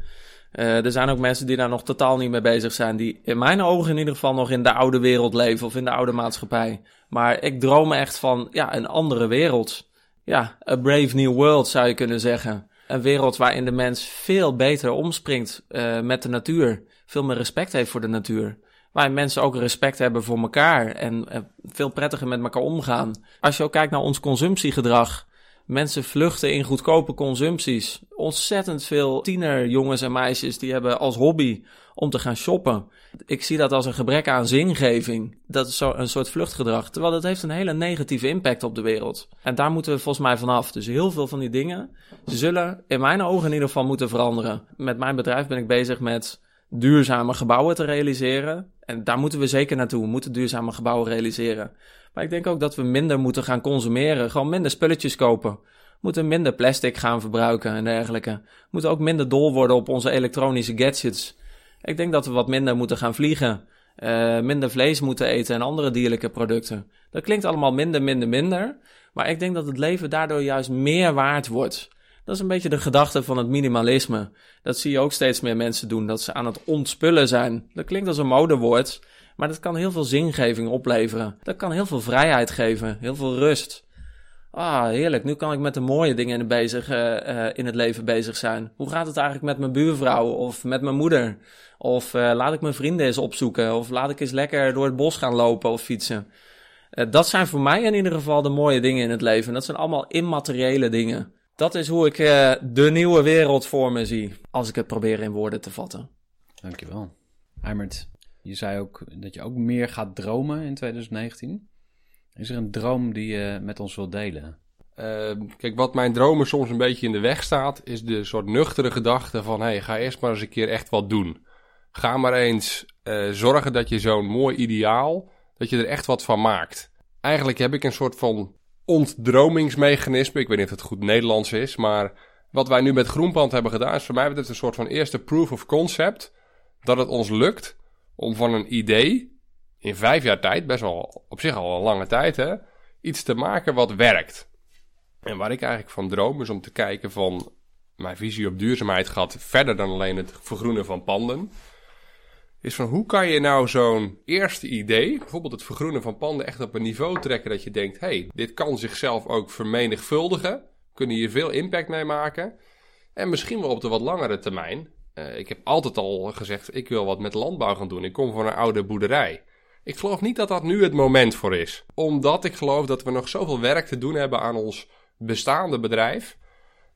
Uh, er zijn ook mensen die daar nog totaal niet mee bezig zijn. Die in mijn ogen in ieder geval nog in de oude wereld leven of in de oude maatschappij. Maar ik droom echt van ja, een andere wereld. Ja, a brave new world zou je kunnen zeggen. Een wereld waarin de mens veel beter omspringt uh, met de natuur. Veel meer respect heeft voor de natuur. Waarin mensen ook respect hebben voor elkaar en uh, veel prettiger met elkaar omgaan. Als je ook kijkt naar ons consumptiegedrag. Mensen vluchten in goedkope consumpties. ontzettend veel tienerjongens en meisjes die hebben als hobby om te gaan shoppen. Ik zie dat als een gebrek aan zingeving. Dat is zo een soort vluchtgedrag. Terwijl dat heeft een hele negatieve impact op de wereld. En daar moeten we volgens mij vanaf. Dus heel veel van die dingen zullen in mijn ogen in ieder geval moeten veranderen. Met mijn bedrijf ben ik bezig met duurzame gebouwen te realiseren. En daar moeten we zeker naartoe. We moeten duurzame gebouwen realiseren. Maar ik denk ook dat we minder moeten gaan consumeren. Gewoon minder spulletjes kopen. Moeten minder plastic gaan verbruiken en dergelijke. Moeten ook minder dol worden op onze elektronische gadgets. Ik denk dat we wat minder moeten gaan vliegen. Uh, minder vlees moeten eten en andere dierlijke producten. Dat klinkt allemaal minder, minder, minder. Maar ik denk dat het leven daardoor juist meer waard wordt. Dat is een beetje de gedachte van het minimalisme. Dat zie je ook steeds meer mensen doen, dat ze aan het ontspullen zijn. Dat klinkt als een modewoord, maar dat kan heel veel zingeving opleveren. Dat kan heel veel vrijheid geven, heel veel rust. Ah, heerlijk. Nu kan ik met de mooie dingen uh, uh, in het leven bezig zijn. Hoe gaat het eigenlijk met mijn buurvrouw of met mijn moeder? Of uh, laat ik mijn vrienden eens opzoeken? Of laat ik eens lekker door het bos gaan lopen of fietsen? dat zijn voor mij in ieder geval de mooie dingen in het leven. Dat zijn allemaal immateriële dingen. Dat is hoe ik de nieuwe wereld voor me zie. Als ik het probeer in woorden te vatten. Dankjewel. Eimert, je zei ook dat je ook meer gaat dromen in 2019. Is er een droom die je met ons wilt delen? Uh, kijk, wat mijn dromen soms een beetje in de weg staat, is de soort nuchtere gedachte van: hey, ga eerst maar eens een keer echt wat doen. Ga maar eens uh, zorgen dat je zo'n mooi ideaal, dat je er echt wat van maakt. Eigenlijk heb ik een soort van ontdromingsmechanisme. Ik weet niet of het goed Nederlands is, maar wat wij nu met Groenpand hebben gedaan, is voor mij een soort van eerste proof of concept. Dat het ons lukt om van een idee in vijf jaar tijd, best wel op zich al een lange tijd, hè, iets te maken wat werkt. En waar ik eigenlijk van droom is om te kijken van mijn visie op duurzaamheid gaat verder dan alleen het vergroenen van panden. Is van hoe kan je nou zo'n eerste idee, bijvoorbeeld het vergroenen van panden, echt op een niveau trekken dat je denkt: hey, dit kan zichzelf ook vermenigvuldigen. Kunnen hier veel impact mee maken. En misschien wel op de wat langere termijn. Uh, ik heb altijd al gezegd: ik wil wat met landbouw gaan doen. Ik kom van een oude boerderij. Ik geloof niet dat dat nu het moment voor is. Omdat ik geloof dat we nog zoveel werk te doen hebben aan ons bestaande bedrijf.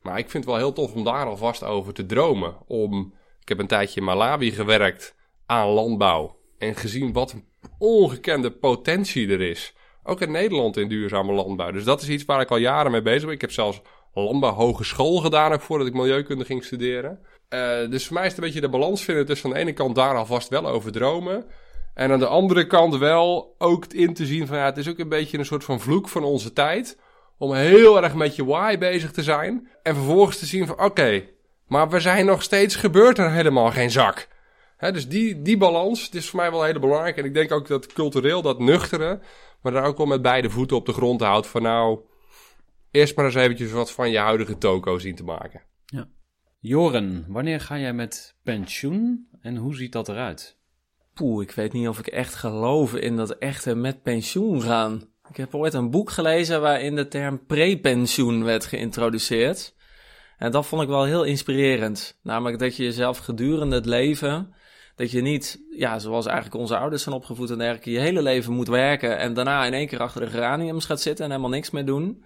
Maar ik vind het wel heel tof om daar alvast over te dromen. Om, ik heb een tijdje in Malawi gewerkt aan landbouw. En gezien wat een ongekende potentie er is. Ook in Nederland in duurzame landbouw. Dus dat is iets waar ik al jaren mee bezig ben. Ik heb zelfs landbouwhogeschool gedaan ook voordat ik milieukunde ging studeren. Uh, dus voor mij is het een beetje de balans vinden tussen aan de ene kant daar alvast wel over dromen. En aan de andere kant wel ook in te zien van ja, het is ook een beetje een soort van vloek van onze tijd. Om heel erg met je why bezig te zijn. En vervolgens te zien van oké, maar we zijn nog steeds gebeurd er helemaal geen zak. Dus die, die balans is voor mij wel heel belangrijk. En ik denk ook dat cultureel dat nuchtere, maar daar ook wel met beide voeten op de grond houdt. Van nou, eerst maar eens eventjes wat van je huidige toko zien te maken. Joren, wanneer ga jij met pensioen en hoe ziet dat eruit? Poeh, ik weet niet of ik echt geloof in dat echte met pensioen gaan. Ik heb ooit een boek gelezen waarin de term prepensioen werd geïntroduceerd. En dat vond ik wel heel inspirerend. Namelijk dat je jezelf gedurende het leven, dat je niet, ja, zoals eigenlijk onze ouders zijn opgevoed en dergelijke, je hele leven moet werken en daarna in één keer achter de geraniums gaat zitten en helemaal niks meer doen.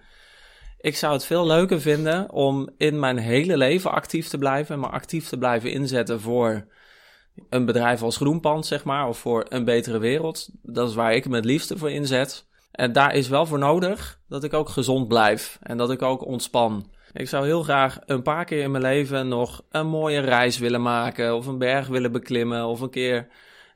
Ik zou het veel leuker vinden om in mijn hele leven actief te blijven, maar actief te blijven inzetten voor een bedrijf als Groenpand, zeg maar, of voor een betere wereld. Dat is waar ik me het liefste voor inzet. En daar is wel voor nodig dat ik ook gezond blijf en dat ik ook ontspan. Ik zou heel graag een paar keer in mijn leven nog een mooie reis willen maken, of een berg willen beklimmen, of een keer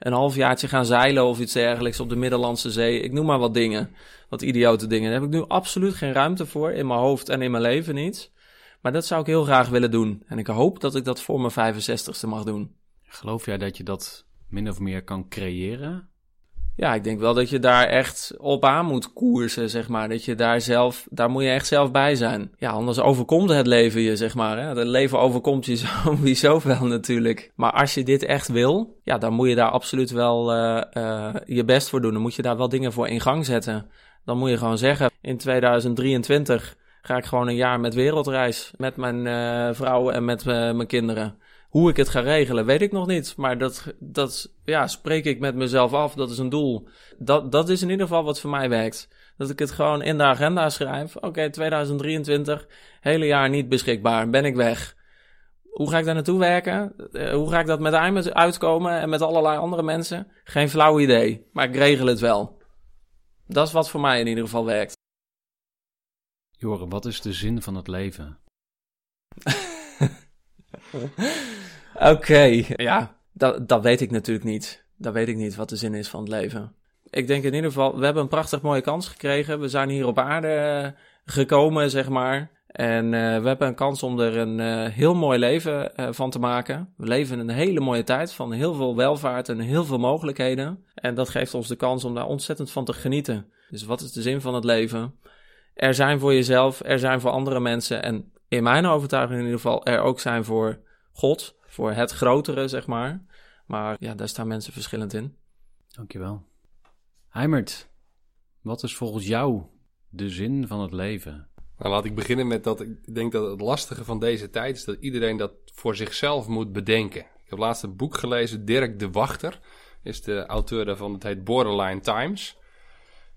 een halfjaartje gaan zeilen of iets dergelijks op de Middellandse Zee. Ik noem maar wat dingen, wat idiote dingen. Daar heb ik nu absoluut geen ruimte voor, in mijn hoofd en in mijn leven niet. Maar dat zou ik heel graag willen doen. En ik hoop dat ik dat voor mijn 65ste mag doen. Geloof jij dat je dat min of meer kan creëren? Ja, ik denk wel dat je daar echt op aan moet koersen, zeg maar. Dat je daar zelf, daar moet je echt zelf bij zijn. Ja, anders overkomt het leven je, zeg maar. Het leven overkomt je sowieso wel natuurlijk. Maar als je dit echt wil, ja, dan moet je daar absoluut wel uh, uh, je best voor doen. Dan moet je daar wel dingen voor in gang zetten. Dan moet je gewoon zeggen, in 2023 ga ik gewoon een jaar met wereldreis. Met mijn uh, vrouw en met mijn kinderen. Hoe ik het ga regelen, weet ik nog niet. Maar dat, dat ja, spreek ik met mezelf af. Dat is een doel. Dat, dat is in ieder geval wat voor mij werkt. Dat ik het gewoon in de agenda schrijf. Oké, okay, 2023, hele jaar niet beschikbaar. Ben ik weg. Hoe ga ik daar naartoe werken? Eh, hoe ga ik dat met Imer uitkomen en met allerlei andere mensen? Geen flauw idee, maar ik regel het wel. Dat is wat voor mij in ieder geval werkt. Joren, wat is de zin van het leven? Oké, ja, dat, dat weet ik natuurlijk niet. Dat weet ik niet wat de zin is van het leven. Ik denk in ieder geval, we hebben een prachtig mooie kans gekregen. We zijn hier op aarde eh, gekomen, zeg maar. En uh, we hebben een kans om er een uh, heel mooi leven uh, van te maken. We leven in een hele mooie tijd van heel veel welvaart en heel veel mogelijkheden. En dat geeft ons de kans om daar ontzettend van te genieten. Dus wat is de zin van het leven? Er zijn voor jezelf, er zijn voor andere mensen. En in mijn overtuiging in ieder geval, er ook zijn voor God, voor het grotere, zeg maar. Maar ja, daar staan mensen verschillend in. Dankjewel. Heimert, wat is volgens jou de zin van het leven? Nou, laat ik beginnen met dat ik denk dat het lastige van deze tijd is dat iedereen dat voor zichzelf moet bedenken. Ik heb laatst een boek gelezen, Dirk de Wachter is de auteur daarvan, het heet Borderline Times.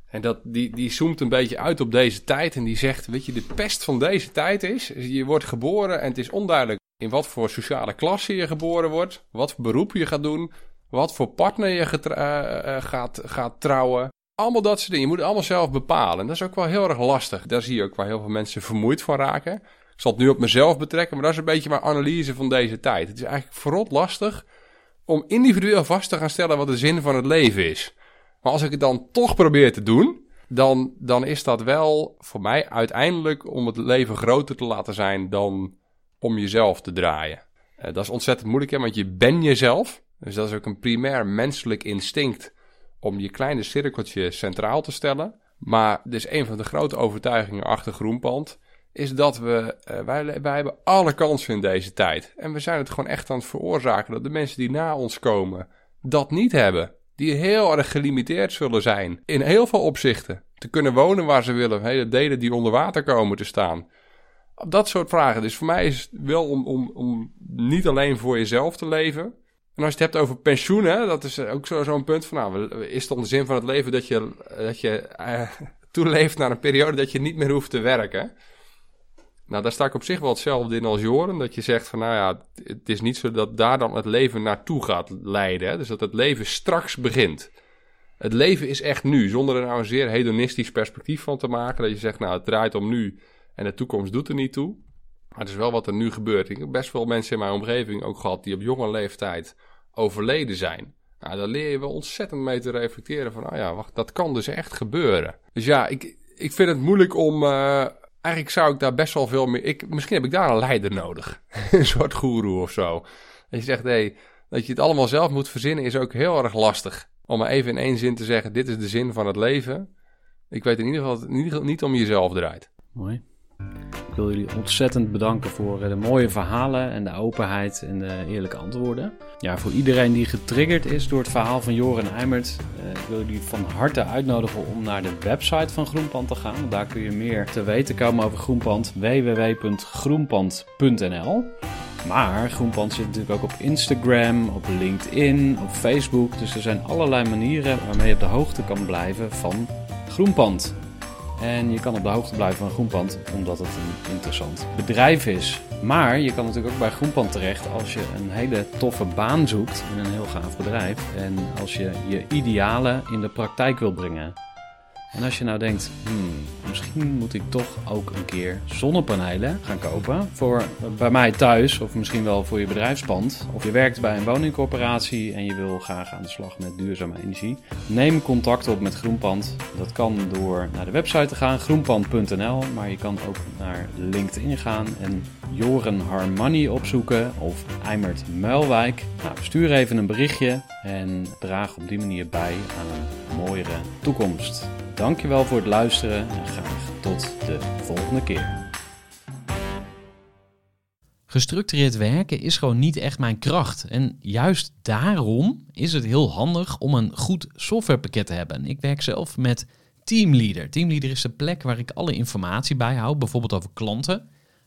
En dat, die, die zoomt een beetje uit op deze tijd en die zegt, weet je, de pest van deze tijd is, je wordt geboren en het is onduidelijk in wat voor sociale klasse je geboren wordt, wat voor beroep je gaat doen, wat voor partner je uh, gaat, gaat trouwen. Allemaal dat soort dingen. Je moet het allemaal zelf bepalen. dat is ook wel heel erg lastig. Daar zie je ook waar heel veel mensen vermoeid van raken. Ik zal het nu op mezelf betrekken, maar dat is een beetje mijn analyse van deze tijd. Het is eigenlijk verrot lastig om individueel vast te gaan stellen wat de zin van het leven is. Maar als ik het dan toch probeer te doen, dan, dan is dat wel voor mij uiteindelijk om het leven groter te laten zijn dan om jezelf te draaien. Uh, dat is ontzettend moeilijk, hè, want je bent jezelf. Dus dat is ook een primair menselijk instinct om je kleine cirkeltje centraal te stellen. Maar dus een van de grote overtuigingen achter Groenpand is dat we, uh, wij, wij hebben alle kansen in deze tijd. En we zijn het gewoon echt aan het veroorzaken dat de mensen die na ons komen dat niet hebben. Die heel erg gelimiteerd zullen zijn in heel veel opzichten. Te kunnen wonen waar ze willen, hele delen die onder water komen te staan. Dat soort vragen. Dus voor mij is het wel om, om, om niet alleen voor jezelf te leven, en als je het hebt over pensioen, dat is ook zo'n zo punt van, nou, is het dan de zin van het leven dat je, dat je uh, toeleeft naar een periode dat je niet meer hoeft te werken? Nou, daar sta ik op zich wel hetzelfde in als Joren. Dat je zegt van, nou ja, het is niet zo dat daar dan het leven naartoe gaat leiden. Dus dat het leven straks begint. Het leven is echt nu, zonder er nou een zeer hedonistisch perspectief van te maken. Dat je zegt, nou, het draait om nu en de toekomst doet er niet toe. Maar het is wel wat er nu gebeurt. Ik heb best wel mensen in mijn omgeving ook gehad die op jonge leeftijd overleden zijn. Nou, daar leer je wel ontzettend mee te reflecteren van, nou ja, wacht, dat kan dus echt gebeuren. Dus ja, ik, ik vind het moeilijk om, uh, eigenlijk zou ik daar best wel veel meer, ik, misschien heb ik daar een leider nodig. een soort goeroe of zo. Dat je zegt, hé, hey, dat je het allemaal zelf moet verzinnen is ook heel erg lastig. Om maar even in één zin te zeggen, dit is de zin van het leven. Ik weet in ieder geval dat het in ieder geval niet om jezelf draait. Mooi. Ik wil jullie ontzettend bedanken voor eh, de mooie verhalen en de openheid en de eerlijke antwoorden. Ja, voor iedereen die getriggerd is door het verhaal van Joren Eimert, uh, ik wil jullie van harte uitnodigen om naar de website van Groenpand te gaan. daar kun je meer te weten komen over Groenpand, www.groenpand.nl. Maar Groenpand zit natuurlijk ook op Instagram, op LinkedIn, op Facebook. Dus er zijn allerlei manieren waarmee je op de hoogte kan blijven van Groenpand. En je kan op de hoogte blijven van Groenpand, omdat het een interessant bedrijf is. Maar je kan natuurlijk ook bij Groenpand terecht als je een hele toffe baan zoekt in een heel gaaf bedrijf. En als je je idealen in de praktijk wil brengen. En als je nou denkt, hmm, misschien moet ik toch ook een keer zonnepanelen gaan kopen. Voor bij mij thuis of misschien wel voor je bedrijfspand. Of je werkt bij een woningcorporatie en je wil graag aan de slag met duurzame energie. Neem contact op met Groenpand. Dat kan door naar de website te gaan, groenpand.nl. Maar je kan ook naar LinkedIn gaan en Joren Harmony opzoeken of Eimert Muilwijk. Nou, stuur even een berichtje en draag op die manier bij aan een mooiere toekomst. Dankjewel voor het luisteren en graag tot de volgende keer. Gestructureerd werken is gewoon niet echt mijn kracht. En juist daarom is het heel handig om een goed softwarepakket te hebben. Ik werk zelf met Teamleader. Teamleader is de plek waar ik alle informatie bijhoud, bijvoorbeeld over klanten